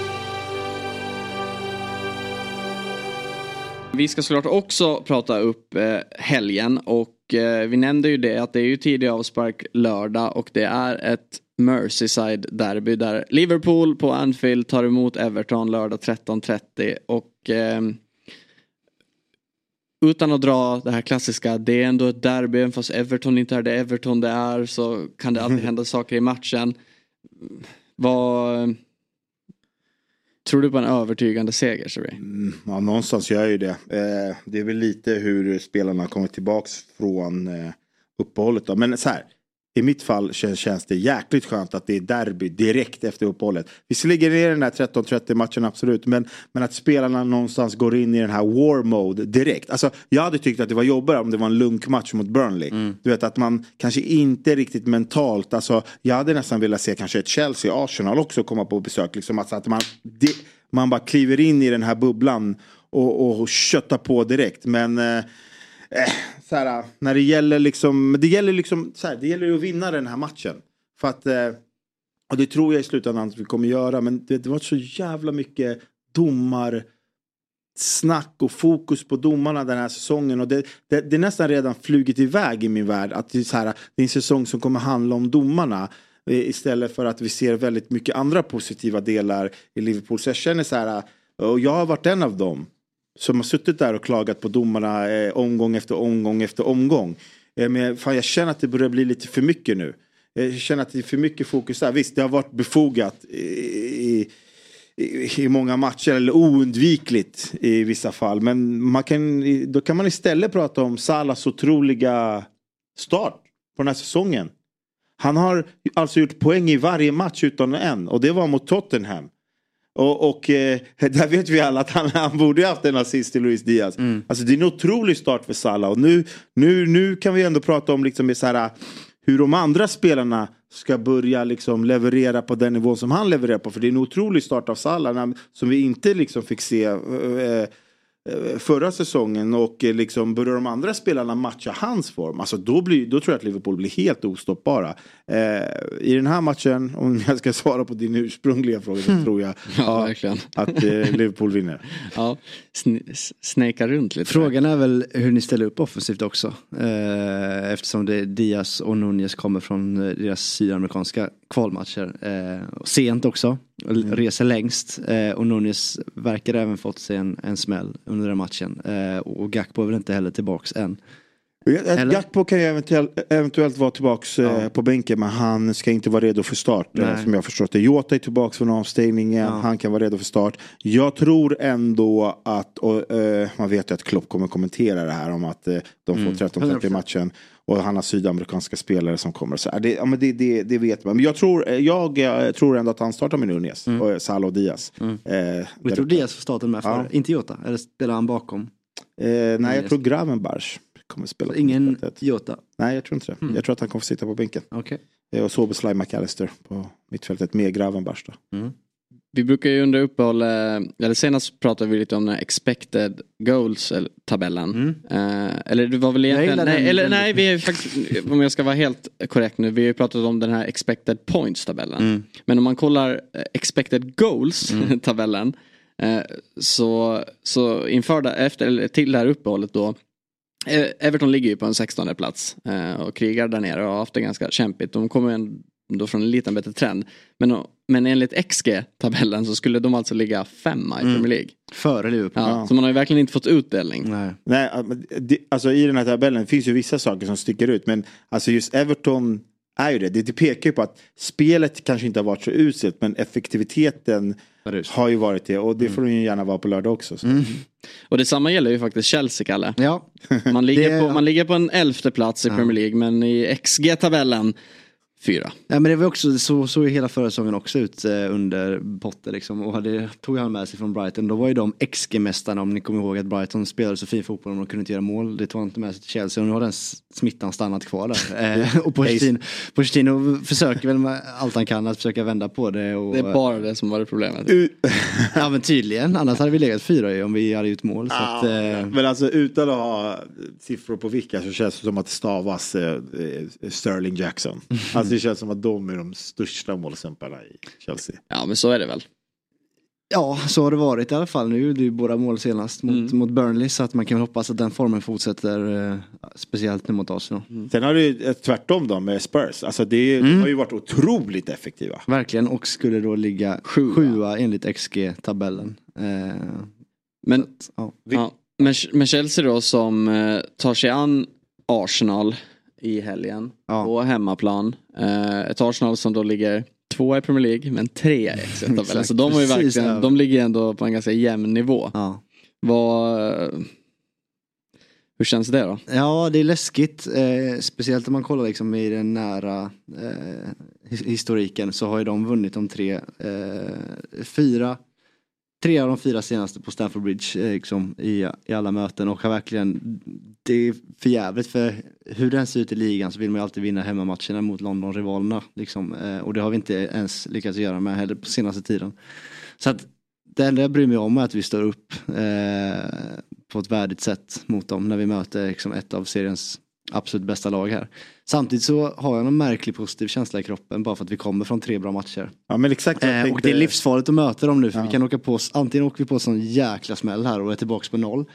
Speaker 4: Vi ska såklart också prata upp eh, helgen. Och eh, vi nämnde ju det att det är ju tidig avspark lördag och det är ett Merseyside-derby där Liverpool på Anfield tar emot Everton lördag 13.30 och eh, utan att dra det här klassiska, det är ändå ett derby, även fast Everton inte är det Everton det är så kan det alltid hända saker i matchen. Vad Tror du på en övertygande seger, Sherry?
Speaker 6: Mm, ja, någonstans gör jag ju det. Eh, det är väl lite hur spelarna kommer tillbaks från eh, uppehållet. Då. Men så här, i mitt fall känns, känns det jäkligt skönt att det är derby direkt efter uppehållet. Visserligen är den här 13-30 matchen absolut, men, men att spelarna någonstans går in i den här war mode direkt. Alltså, jag hade tyckt att det var jobbigare om det var en lunkmatch mot Burnley. Mm. Du vet att man kanske inte riktigt mentalt, alltså, jag hade nästan velat se kanske ett Chelsea-Arsenal också komma på besök. Liksom, alltså att man, det, man bara kliver in i den här bubblan och, och, och köttar på direkt. Men eh, eh, så här, när det gäller liksom, det gäller liksom, så här, det gäller att vinna den här matchen. För att, eh, och det tror jag i slutändan att vi kommer göra, men det, det var så jävla mycket domar snack och fokus på domarna den här säsongen. Och det, det, det är nästan redan flugit iväg i min värld. Att det är, så här, det är en säsong som kommer handla om domarna. Eh, istället för att vi ser väldigt mycket andra positiva delar i Liverpool. Så jag känner så här, eh, och jag har varit en av dem som har suttit där och klagat på domarna eh, omgång efter omgång efter omgång. Eh, men fan, jag känner att det börjar bli lite för mycket nu. Eh, jag känner att det är för mycket fokus där. Visst, det har varit befogat i, i, i många matcher, eller oundvikligt i vissa fall. Men man kan, då kan man istället prata om Salas otroliga start på den här säsongen. Han har alltså gjort poäng i varje match utan en och det var mot Tottenham. Och, och eh, där vet vi alla att han, han borde haft en assist till Luis Diaz. Mm. Alltså det är en otrolig start för Salah. Och nu, nu, nu kan vi ändå prata om liksom så här, hur de andra spelarna ska börja liksom leverera på den nivån som han levererar på. För det är en otrolig start av Salah som vi inte liksom fick se. Eh, eh, förra säsongen och eh, liksom börjar de andra spelarna matcha hans form, alltså då, blir, då tror jag att Liverpool blir helt ostoppbara. Eh, I den här matchen, om jag ska svara på din ursprungliga fråga, så tror jag
Speaker 4: Ja, verkligen.
Speaker 6: att eh, Liverpool vinner.
Speaker 4: Ja, snäka runt lite.
Speaker 5: Frågan är väl hur ni ställer upp offensivt också. Eh, eftersom det Diaz och Nunez kommer från eh, deras sydamerikanska kvalmatcher. Eh, sent också.
Speaker 6: Mm.
Speaker 5: Reser längst. Eh, och Nunez verkar även fått sig en, en smäll under den matchen. Eh, och Gakpo är väl inte heller tillbaks än. Eller?
Speaker 6: Gakpo kan ju eventuellt, eventuellt vara tillbaks eh, på bänken men han ska inte vara redo för start. eh,
Speaker 5: Nej.
Speaker 6: som jag förstått det. Jota är tillbaks från avstängningen, han kan vara redo för start. Jag tror ändå att, och, eh, man vet ju att Klopp kommer kommentera det här om att eh, de får
Speaker 5: Mm.
Speaker 6: 13-30 i matchen. Och han har sydamerikanska spelare som kommer. Så, det, ja, men det, det, det vet man. Men jag tror, jag, eh, tror ändå att han startar med Nunez och eh, Salah och Diaz. Eh,
Speaker 5: Vi tror. Diaz får starten med för
Speaker 6: Ja.
Speaker 5: Inte Jota. Eller spelar han bakom?
Speaker 6: eh, nej, jag tror Gravenberch kommer spela.
Speaker 5: Ingen. Jota?
Speaker 6: Nej, jag tror inte det.
Speaker 5: Mm.
Speaker 6: Jag tror att han kommer få sitta på bänken.
Speaker 5: Okej.
Speaker 6: Eh, Och Soboslaj McAllister på mittfältet med Gravenberch då.
Speaker 4: Vi brukar ju under uppehåll, eh, eller senast pratade vi lite om den expected goals eller tabellen. Eh, eller det var väl
Speaker 5: Jag
Speaker 4: egentligen, nej,
Speaker 5: den
Speaker 4: eller
Speaker 5: väldigt
Speaker 4: nej, vi är faktiskt, om jag ska vara helt korrekt nu, vi har ju pratat om den här expected points tabellen.
Speaker 5: Mm.
Speaker 4: Men om man kollar eh, expected goals tabellen eh, så, så inför efter, eller till det här uppehållet då eh, Everton ligger ju på en 16 plats eh, och krigar där nere och har haft det ganska kämpigt. De kommer ändå från en liten bättre trend. Men, men enligt XG-tabellen så skulle de alltså ligga femma i
Speaker 6: Mm.
Speaker 4: Premier League.
Speaker 5: Före Liverpool.
Speaker 4: Ja, Så man har ju verkligen inte fått utdelning.
Speaker 5: Nej.
Speaker 6: Nej, alltså i den här tabellen finns ju vissa saker som sticker ut. Men alltså just Everton är ju det. Det, det pekar ju på att spelet kanske inte har varit så uselt. Men effektiviteten har ju varit det. Och det får de ju gärna vara på lördag också. Så.
Speaker 4: Och detsamma gäller ju faktiskt Chelsea, Kalle.
Speaker 5: Ja.
Speaker 4: Man ligger,
Speaker 5: Det-
Speaker 4: på, man ligger på en elfte plats i
Speaker 5: Ja.
Speaker 4: Premier League men i XG-tabellen fyra.
Speaker 5: Ja, men det var också, så såg ju hela förra säsongen också ut eh, under Potter liksom. Och det tog han med sig från Brighton. Då var ju de XG-mästarna om ni kommer ihåg att Brighton spelade så fin fotboll och de kunde inte göra mål. Det tog han inte med sig till Chelsea och nu har den smittan stannat kvar där. Eh, och Pochettino, Pochettino försöker väl med allt han kan att försöka vända på det. Och,
Speaker 4: Det är bara det som var problemet.
Speaker 5: ja men tydligen, annars hade vi legat fyra ju om vi hade gjort mål. Så att, eh,
Speaker 6: Men alltså utan att ha siffror på vilka så känns det som att det stavas eh, Sterling Jackson. Alltså det känns som att de är de största målskämparna i Chelsea.
Speaker 4: Ja men så är det väl.
Speaker 5: Ja, så har det varit i alla fall. Nu gjorde ju båda mål senast mot, mot Burnley så att man kan väl hoppas att den formen fortsätter. Eh, speciellt nu mot Arsenal.
Speaker 6: Sen har ju ett tvärtom då med Spurs. Alltså det är, de har ju varit otroligt effektiva.
Speaker 5: Verkligen och skulle då ligga sjua, enligt XG-tabellen. Eh,
Speaker 4: Men,
Speaker 5: ja.
Speaker 4: ja, men, men Chelsea då som eh, tar sig an Arsenal i helgen på hemmaplan. Eh, ett Arsenal som då ligger tvåa i Premier League men trea i.
Speaker 5: Exakt,
Speaker 4: Så de, har ju verkligen,
Speaker 5: över.
Speaker 4: de ligger ändå på en ganska jämn nivå. Vad, hur känns det då?
Speaker 5: Ja, det är läskigt. Eh, speciellt om man kollar liksom i den nära eh, his- historiken så har ju de vunnit de tre, eh, fyra, tre av de fyra senaste på Stamford Bridge eh, liksom, i, i alla möten och har verkligen, det är för jävligt för hur den ser ut i ligan så vill man ju alltid vinna hemmamatcherna mot London-rivalerna. Liksom, eh, och det har vi inte ens lyckats göra med heller på senaste tiden. Så att det enda jag bryr mig om är att vi står upp eh, på ett värdigt sätt mot dem när vi möter liksom, ett av seriens absolut bästa lag här. Samtidigt så har jag någon märklig positiv känsla i kroppen bara för att vi kommer från tre bra matcher.
Speaker 6: Ja men exakt.
Speaker 5: Eh, och det är livsfarligt att möta dem nu för
Speaker 6: Ja.
Speaker 5: vi kan åka på, antingen åker vi på sån jäkla smäll här och är tillbaks på noll.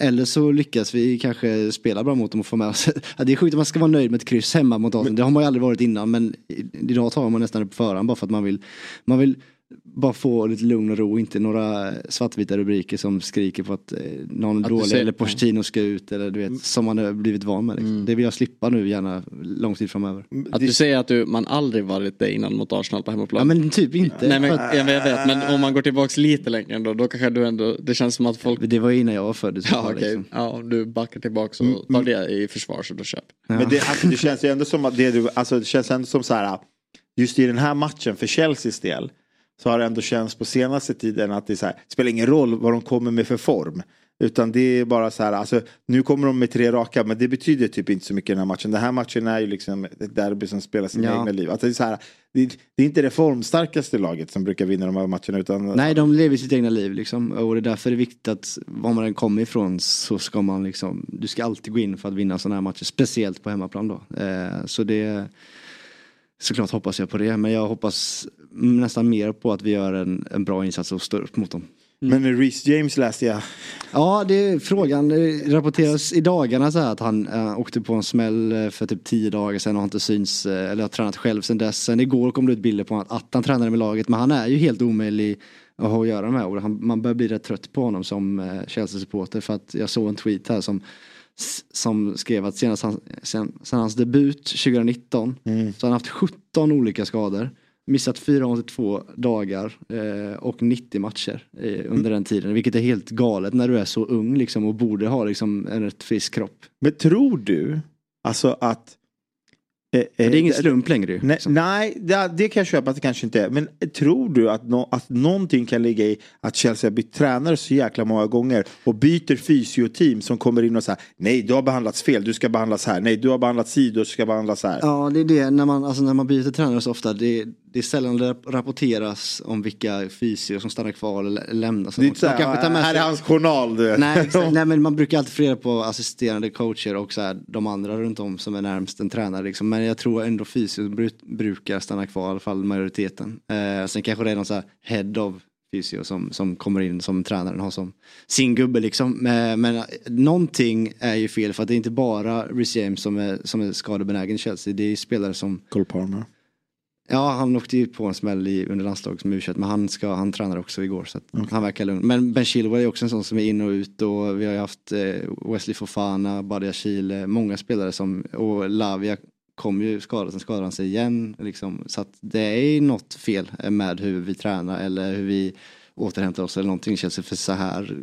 Speaker 5: Eller så lyckas vi kanske spela bra mot dem och få med oss. Ja, det är sjukt att man ska vara nöjd med ett kryss hemma mot Arsenal. Det har man ju aldrig varit innan men idag tar man nästan det på förhand bara för att man vill, man vill bara få lite lugn och ro, inte några svartvita rubriker som skriker på att eh, någon
Speaker 4: Att
Speaker 5: dålig
Speaker 4: ser-
Speaker 5: eller Pochettino ska ut eller du vet som man har blivit van med. Liksom. Det vill jag slippa nu gärna lång tid framöver.
Speaker 4: Att du säger att du, man aldrig varit det innan mot Arsenal på hemmaplan.
Speaker 5: Ja men typ inte.
Speaker 4: Nej men jag vet, men om man går tillbaks lite längre ändå, då kanske du ändå, det känns som att folk...
Speaker 5: Det var innan jag var född
Speaker 4: Ja okej,
Speaker 5: liksom.
Speaker 4: ja om du backar tillbaks och tar det i försvar så då köp.
Speaker 6: Men det, alltså, det känns ju ändå som att det, du, alltså, det känns ändå som så här. Just i den här matchen för Chelseas del. Så har det ändå känts på senaste tiden att det här, spelar ingen roll vad de kommer med för form. Utan det är bara så här, alltså, nu kommer de med tre raka men det betyder typ inte så mycket i den här matchen. Den här matchen är ju liksom ett derby som spelar sina
Speaker 5: Ja.
Speaker 6: egna liv. Alltså, det, är så här, det, det är inte det formstarkaste laget som brukar vinna de här matcherna utan
Speaker 5: Nej, de lever sitt egna liv liksom. Och det är därför det är viktigt att var man än kommer ifrån så ska man liksom, du ska alltid gå in för att vinna sådana här matcher. Speciellt på hemmaplan då. Eh, så det, såklart hoppas jag på det. Men jag hoppas nästan mer på att vi gör en, en bra insats och står upp mot dem.
Speaker 6: Men Reece James läste jag.
Speaker 5: Ja, det är frågan. Det rapporteras i dagarna så här att han äh, åkte på en smäll eh, för typ tio dagar sedan och har inte syns eh, eller har tränat själv sedan dess. Sen igår kom det ut bilder på att, att han tränade med laget men han är ju helt omöjlig att ha att göra med och han, man börjar bli rätt trött på honom som eh, Chelsea-supporter för att jag såg en tweet här som som skrev att senast han, sen, sen hans debut 2019 så har han haft 17 olika skador. Missat 482 dagar eh, och 90 matcher eh, under den tiden. Vilket är helt galet när du är så ung liksom, och borde ha liksom, en rätt frisk kropp.
Speaker 6: Men tror du alltså att
Speaker 5: det är ingen slump längre ju.
Speaker 6: Nej, nej det, det kan jag köpa att det kanske inte är. Men tror du att, no, att någonting kan ligga i att Chelsea har bytt tränare så jäkla många gånger och byter fysioteam som kommer in och säger nej du har behandlats fel, du ska behandlas här. Nej du har behandlats si, du ska behandlas här.
Speaker 5: Ja, det är det. När man, alltså, när man byter tränare så ofta, det, det är sällan det rapporteras om vilka fysier som stannar kvar eller lämnas.
Speaker 6: Det är inte så här, här är hans journal. du.
Speaker 5: Nej. Nej men man brukar alltid få reda på assisterande coacher och så här, de andra runt om som är närmst en tränare. Liksom. Men jag tror ändå fysio bru- brukar stanna kvar, i alla fall majoriteten. Eh, sen kanske det är någon så här head of fysio som, som kommer in som tränaren har som sin gubbe liksom. Eh, men eh, någonting är ju fel för att det är inte bara Rhys James som är, som är skadebenägen i Chelsea. Det är ju spelare som
Speaker 6: Cole Palmer.
Speaker 5: Ja, han åkte ju på en smäll i, under landslaget som u men han, ska, han tränade också igår så att han verkar lugn. Men Ben Chilwell är också en sån som är in och ut och vi har ju haft eh, Wesley Fofana, Badia Chile, många spelare som, och Lavia kom ju skadad, sen skadade han sig igen. Liksom. Så att det är något fel med hur vi tränar eller hur vi återhämtar oss eller någonting känns det för så här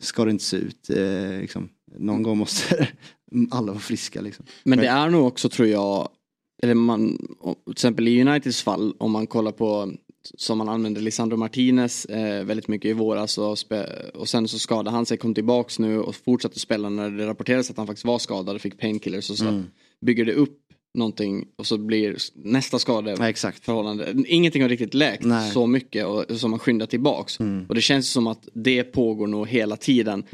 Speaker 5: ska det inte se ut. Eh, liksom. Någon gång måste alla vara friska liksom.
Speaker 4: Men det är nog också tror jag, eller man, till exempel i Uniteds fall om man kollar på som man använde Lisandro Martinez eh, väldigt mycket i våras och, och sen så skadade han sig, kom tillbaks nu och fortsatte spela när det rapporterades att han faktiskt var skadad och fick painkillers och så
Speaker 5: Mm.
Speaker 4: bygger det upp någonting och så blir nästa skada
Speaker 5: Ja, exakt.
Speaker 4: förhållande. Ingenting har riktigt läkt
Speaker 5: Nej.
Speaker 4: så mycket och som man skyndar tillbaks.
Speaker 5: Mm.
Speaker 4: Och det känns som att det pågår nog hela tiden.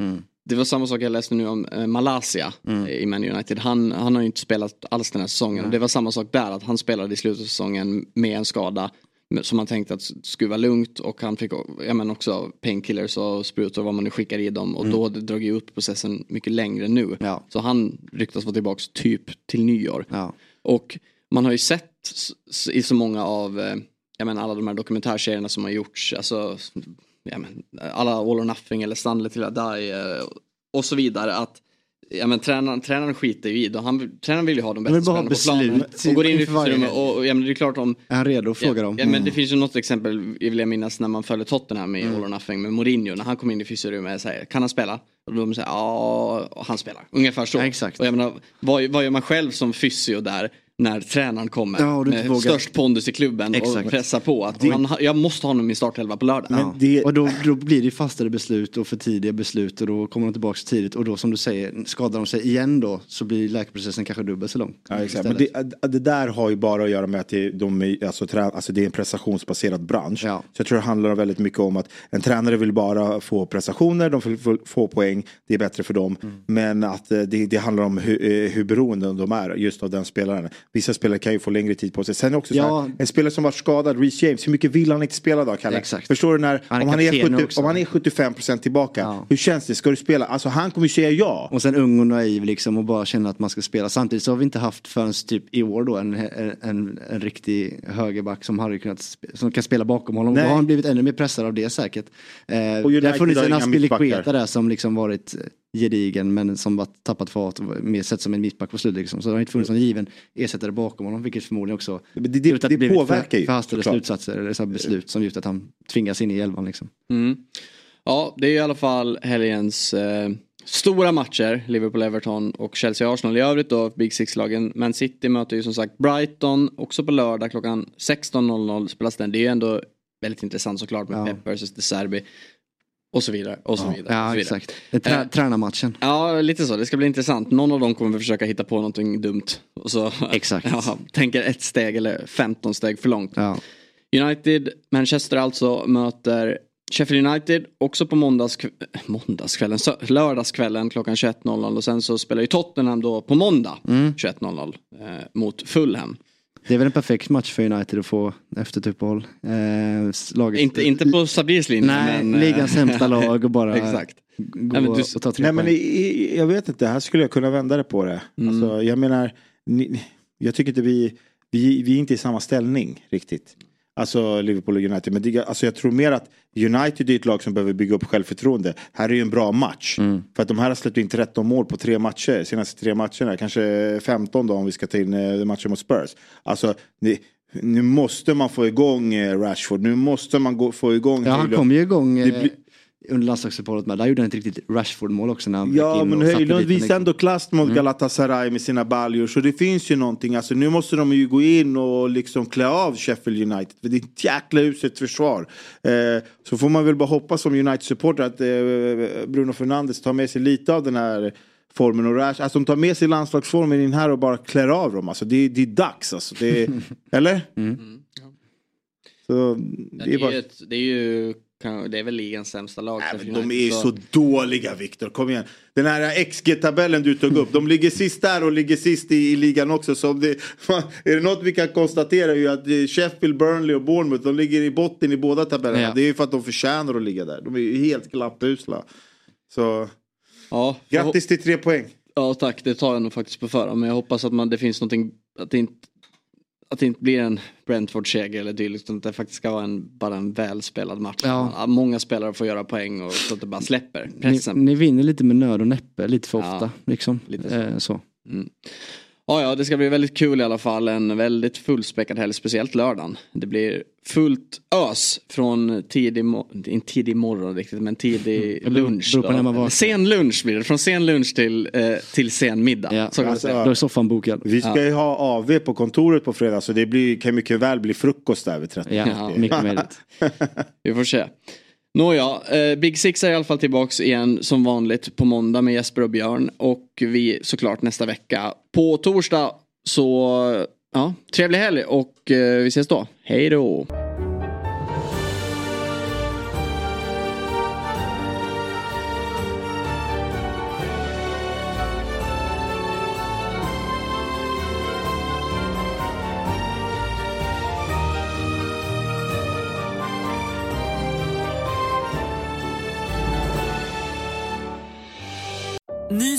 Speaker 4: Det var samma sak jag läste nu om eh, Malaysia
Speaker 5: Mm.
Speaker 4: eh, i Man United. Han, han har ju inte spelat alls den här säsongen. Det var samma sak där, att han spelade i slutet av säsongen med en skada. Som man tänkte att skulle vara lugnt och han fick ja, men också painkillers och sprutor och vad man nu skickar i dem. Och
Speaker 5: Mm.
Speaker 4: då hade det dragit ut processen mycket längre nu. Så han ryktas vara tillbaka typ till nyår. Och man har ju sett i så många av eh, jag menar, alla de här dokumentärserierna som har gjorts. Alltså, jag menar, alla All or Nothing eller Stanley till att die eh, och så vidare. Att Ja men tränaren, tränaren skiter ju i det. Han, tränaren vill ju ha de bästa spelarna på planen. Och går in i
Speaker 5: inför varje
Speaker 4: rummet
Speaker 5: helg.
Speaker 4: och, och ja, men det är klart om
Speaker 5: Är han redo att fråga
Speaker 4: ja,
Speaker 5: dem?
Speaker 4: Ja, men
Speaker 5: Mm.
Speaker 4: det finns ju något exempel, jag vill jag minnas, när man följde Tottenham med
Speaker 5: Mm.
Speaker 4: All or Nothing med Mourinho. När han kom in i fysiorummet och säger, kan han spela? Och de säger, ja, han spelar. Ungefär så.
Speaker 5: exakt.
Speaker 4: Och jag menar, vad, vad gör man själv som fysio där? När tränaren kommer
Speaker 5: Ja,
Speaker 4: med
Speaker 5: vågar-
Speaker 4: störst pondus i klubben
Speaker 5: Exakt.
Speaker 4: och pressar på att
Speaker 5: Det-
Speaker 4: han, jag måste ha honom i startelva på lördag.
Speaker 5: Ja. Och då, då blir det fastare beslut och för tidiga beslut och då kommer de tillbaka tidigt och då som du säger skadar de sig igen då så blir läkeprocessen kanske dubbelt så lång.
Speaker 6: Ja, exakt. Men det, det där har ju bara att göra med att det, de, är- alltså, trä, alltså, det är en prestationsbaserad bransch. Så jag tror det handlar väldigt mycket om att en tränare vill bara få prestationer, de vill få- få poäng, det är bättre för dem.
Speaker 5: Mm.
Speaker 6: Men att eh, det, det handlar om hur, eh, hur beroende de är just av den spelaren. Vissa spelare kan ju få längre tid på sig. Sen också så
Speaker 5: Ja.
Speaker 6: här, en spelare som var skadad, Reece James, hur mycket vill han inte spela då Kalle?
Speaker 5: Exakt.
Speaker 6: Förstår du när,
Speaker 5: Han
Speaker 6: om, han är
Speaker 5: kapten
Speaker 6: 70,
Speaker 5: också.
Speaker 6: om han är 75% tillbaka, hur känns det? Ska du spela? Alltså han kommer ju säga ja.
Speaker 5: Och sen ung och naiv liksom och bara känna att man ska spela. Samtidigt så har vi inte haft förrän typ i år då en, en, en, en riktig högerback som hade kunnat som kan spela bakom honom.
Speaker 6: Nej.
Speaker 5: Då har han blivit ännu mer pressad av det säkert. Eh, det
Speaker 6: United
Speaker 5: har funnits en Aspilicueta där som liksom varit gedigen men som bara tappat fart och mer sett som en mittback på slutet. Liksom. Så det har inte funnits någon given ersättare bakom honom vilket förmodligen också
Speaker 6: det, det,
Speaker 5: gjort att
Speaker 6: det
Speaker 5: blivit
Speaker 6: påverkar
Speaker 5: för,
Speaker 6: ju,
Speaker 5: förhastade
Speaker 6: såklart.
Speaker 5: slutsatser eller så här beslut som gjort att han tvingas in i elvan. Liksom.
Speaker 4: Mm. Ja, det är i alla fall helgens eh, stora matcher. Liverpool-Everton och Chelsea-Arsenal. I övrigt då, Big Six-lagen. Man City möter ju som sagt Brighton också på lördag klockan 16.00 spelas den. Det är ju ändå väldigt intressant såklart med
Speaker 5: Ja.
Speaker 4: Pep vs. De Serbi. Och så vidare. Och så vidare. och så
Speaker 5: Ja
Speaker 4: vidare.
Speaker 5: exakt. Trä-
Speaker 4: Eh,
Speaker 5: Tränarmatchen.
Speaker 4: Ja, lite så. Det ska bli intressant. Någon av dem kommer försöka hitta på någonting dumt. Och så
Speaker 5: Exakt.
Speaker 4: ja, tänker ett steg eller 15 steg för långt.
Speaker 5: Ja.
Speaker 4: United, Manchester alltså, möter Sheffield United också på måndags, måndagskvällen, sö- lördagskvällen klockan 21.00 och sen så spelar ju Tottenham då på måndag
Speaker 5: Mm.
Speaker 4: 21.00 eh, mot Fulham.
Speaker 5: Det är väl en perfekt match för United att få efter ett uppehåll. Eh, laget,
Speaker 4: Inte, inte på Sabirs linje
Speaker 5: Nej,
Speaker 4: men... eh,
Speaker 5: ligans sämsta lag och bara
Speaker 4: Exakt.
Speaker 5: gå
Speaker 4: Nej, men du-
Speaker 5: och ta tre
Speaker 6: Nej men
Speaker 5: poäng.
Speaker 6: i, i, jag vet inte, här skulle jag kunna vända det på det.
Speaker 4: Mm.
Speaker 6: Alltså, jag menar, ni, jag tycker inte vi, vi, vi är inte i samma ställning riktigt. Alltså Liverpool och United. Men det, alltså, jag tror mer att United är ett lag som behöver bygga upp självförtroende. Här är ju en bra match.
Speaker 5: Mm.
Speaker 6: För att de här har släppt in 13 mål på tre matcher. Senaste tre matcherna. Kanske 15 då om vi ska ta in eh, matchen mot Spurs. Alltså, ni, nu måste man få igång eh, Rashford. Nu måste man gå, få igång
Speaker 5: Ja han
Speaker 6: Taylor.
Speaker 5: kom ju igång
Speaker 6: Det
Speaker 5: eh,
Speaker 6: blir-
Speaker 5: under landslagsuppehållet med. Där gjorde han ett riktigt Rashford-mål också när han
Speaker 6: Ja men Höjlund visar ändå klass mot
Speaker 5: Mm.
Speaker 6: Galatasaray med sina baljor. Så det finns ju någonting. Alltså nu måste de ju gå in och liksom klä av Sheffield United. För det är ett jäkla uselt försvar. Eh, så får man väl bara hoppas som United-supporter att eh, Bruno Fernandes tar med sig lite av den här formen och Rash. Alltså de tar med sig landslagsformen in här och bara klär av dem. Alltså det, är- det är dags alltså. Det är, eller? Så
Speaker 4: Ja,
Speaker 6: det är bara...
Speaker 4: ju ett, det är ju det är väl ligans sämsta lag.
Speaker 6: Nej, de är ju
Speaker 4: United,
Speaker 6: så dåliga Viktor, kom igen. Den här XG-tabellen du tog upp, de ligger sist där och ligger sist i, i ligan också. Så det, är det något vi kan konstatera är ju att eh, Sheffield, Burnley och Bournemouth, de ligger i botten i båda tabellerna.
Speaker 5: Ja.
Speaker 6: Det är ju för att de förtjänar att ligga där. De är ju helt klappusla. Så
Speaker 4: Ja,
Speaker 6: grattis till tre poäng.
Speaker 4: Ja tack, det tar jag nog faktiskt på förhand. Men jag hoppas att man, det finns någonting, att det inte, att det inte blir en Brentford-seger eller dylikt. utan att det faktiskt ska vara en, bara en välspelad match.
Speaker 5: Ja.
Speaker 4: Många spelare får göra poäng och så att det bara släpper
Speaker 5: Ni, ni vinner lite med nöd och näppe lite för
Speaker 4: Ja,
Speaker 5: ofta. Liksom.
Speaker 4: lite så.
Speaker 5: Eh, så.
Speaker 4: Mm. Ja, ja, det ska bli väldigt kul i alla fall. En väldigt fullspäckad helg, speciellt lördagen. Det blir fullt ös från tidig, mo- inte tidig morgon riktigt, men tidig
Speaker 5: Mm.
Speaker 4: Lunch. Sen lunch blir det, från sen lunch till, eh, till sen middag.
Speaker 5: Ja.
Speaker 4: Så
Speaker 6: Alltså,
Speaker 4: säga.
Speaker 5: Då är soffan bokad.
Speaker 6: Vi ska ju ha AV på kontoret på fredag så det blir, kan mycket väl bli frukost där vid 13.
Speaker 5: Ja,
Speaker 4: Ja.
Speaker 5: mycket möjligt.
Speaker 4: Vi får se. Nåja, eh, Big Six är i alla fall tillbaks igen som vanligt på måndag med Jesper och Björn. Och vi såklart nästa vecka på torsdag. Så ja, trevlig helg och eh, vi ses då. Hej då!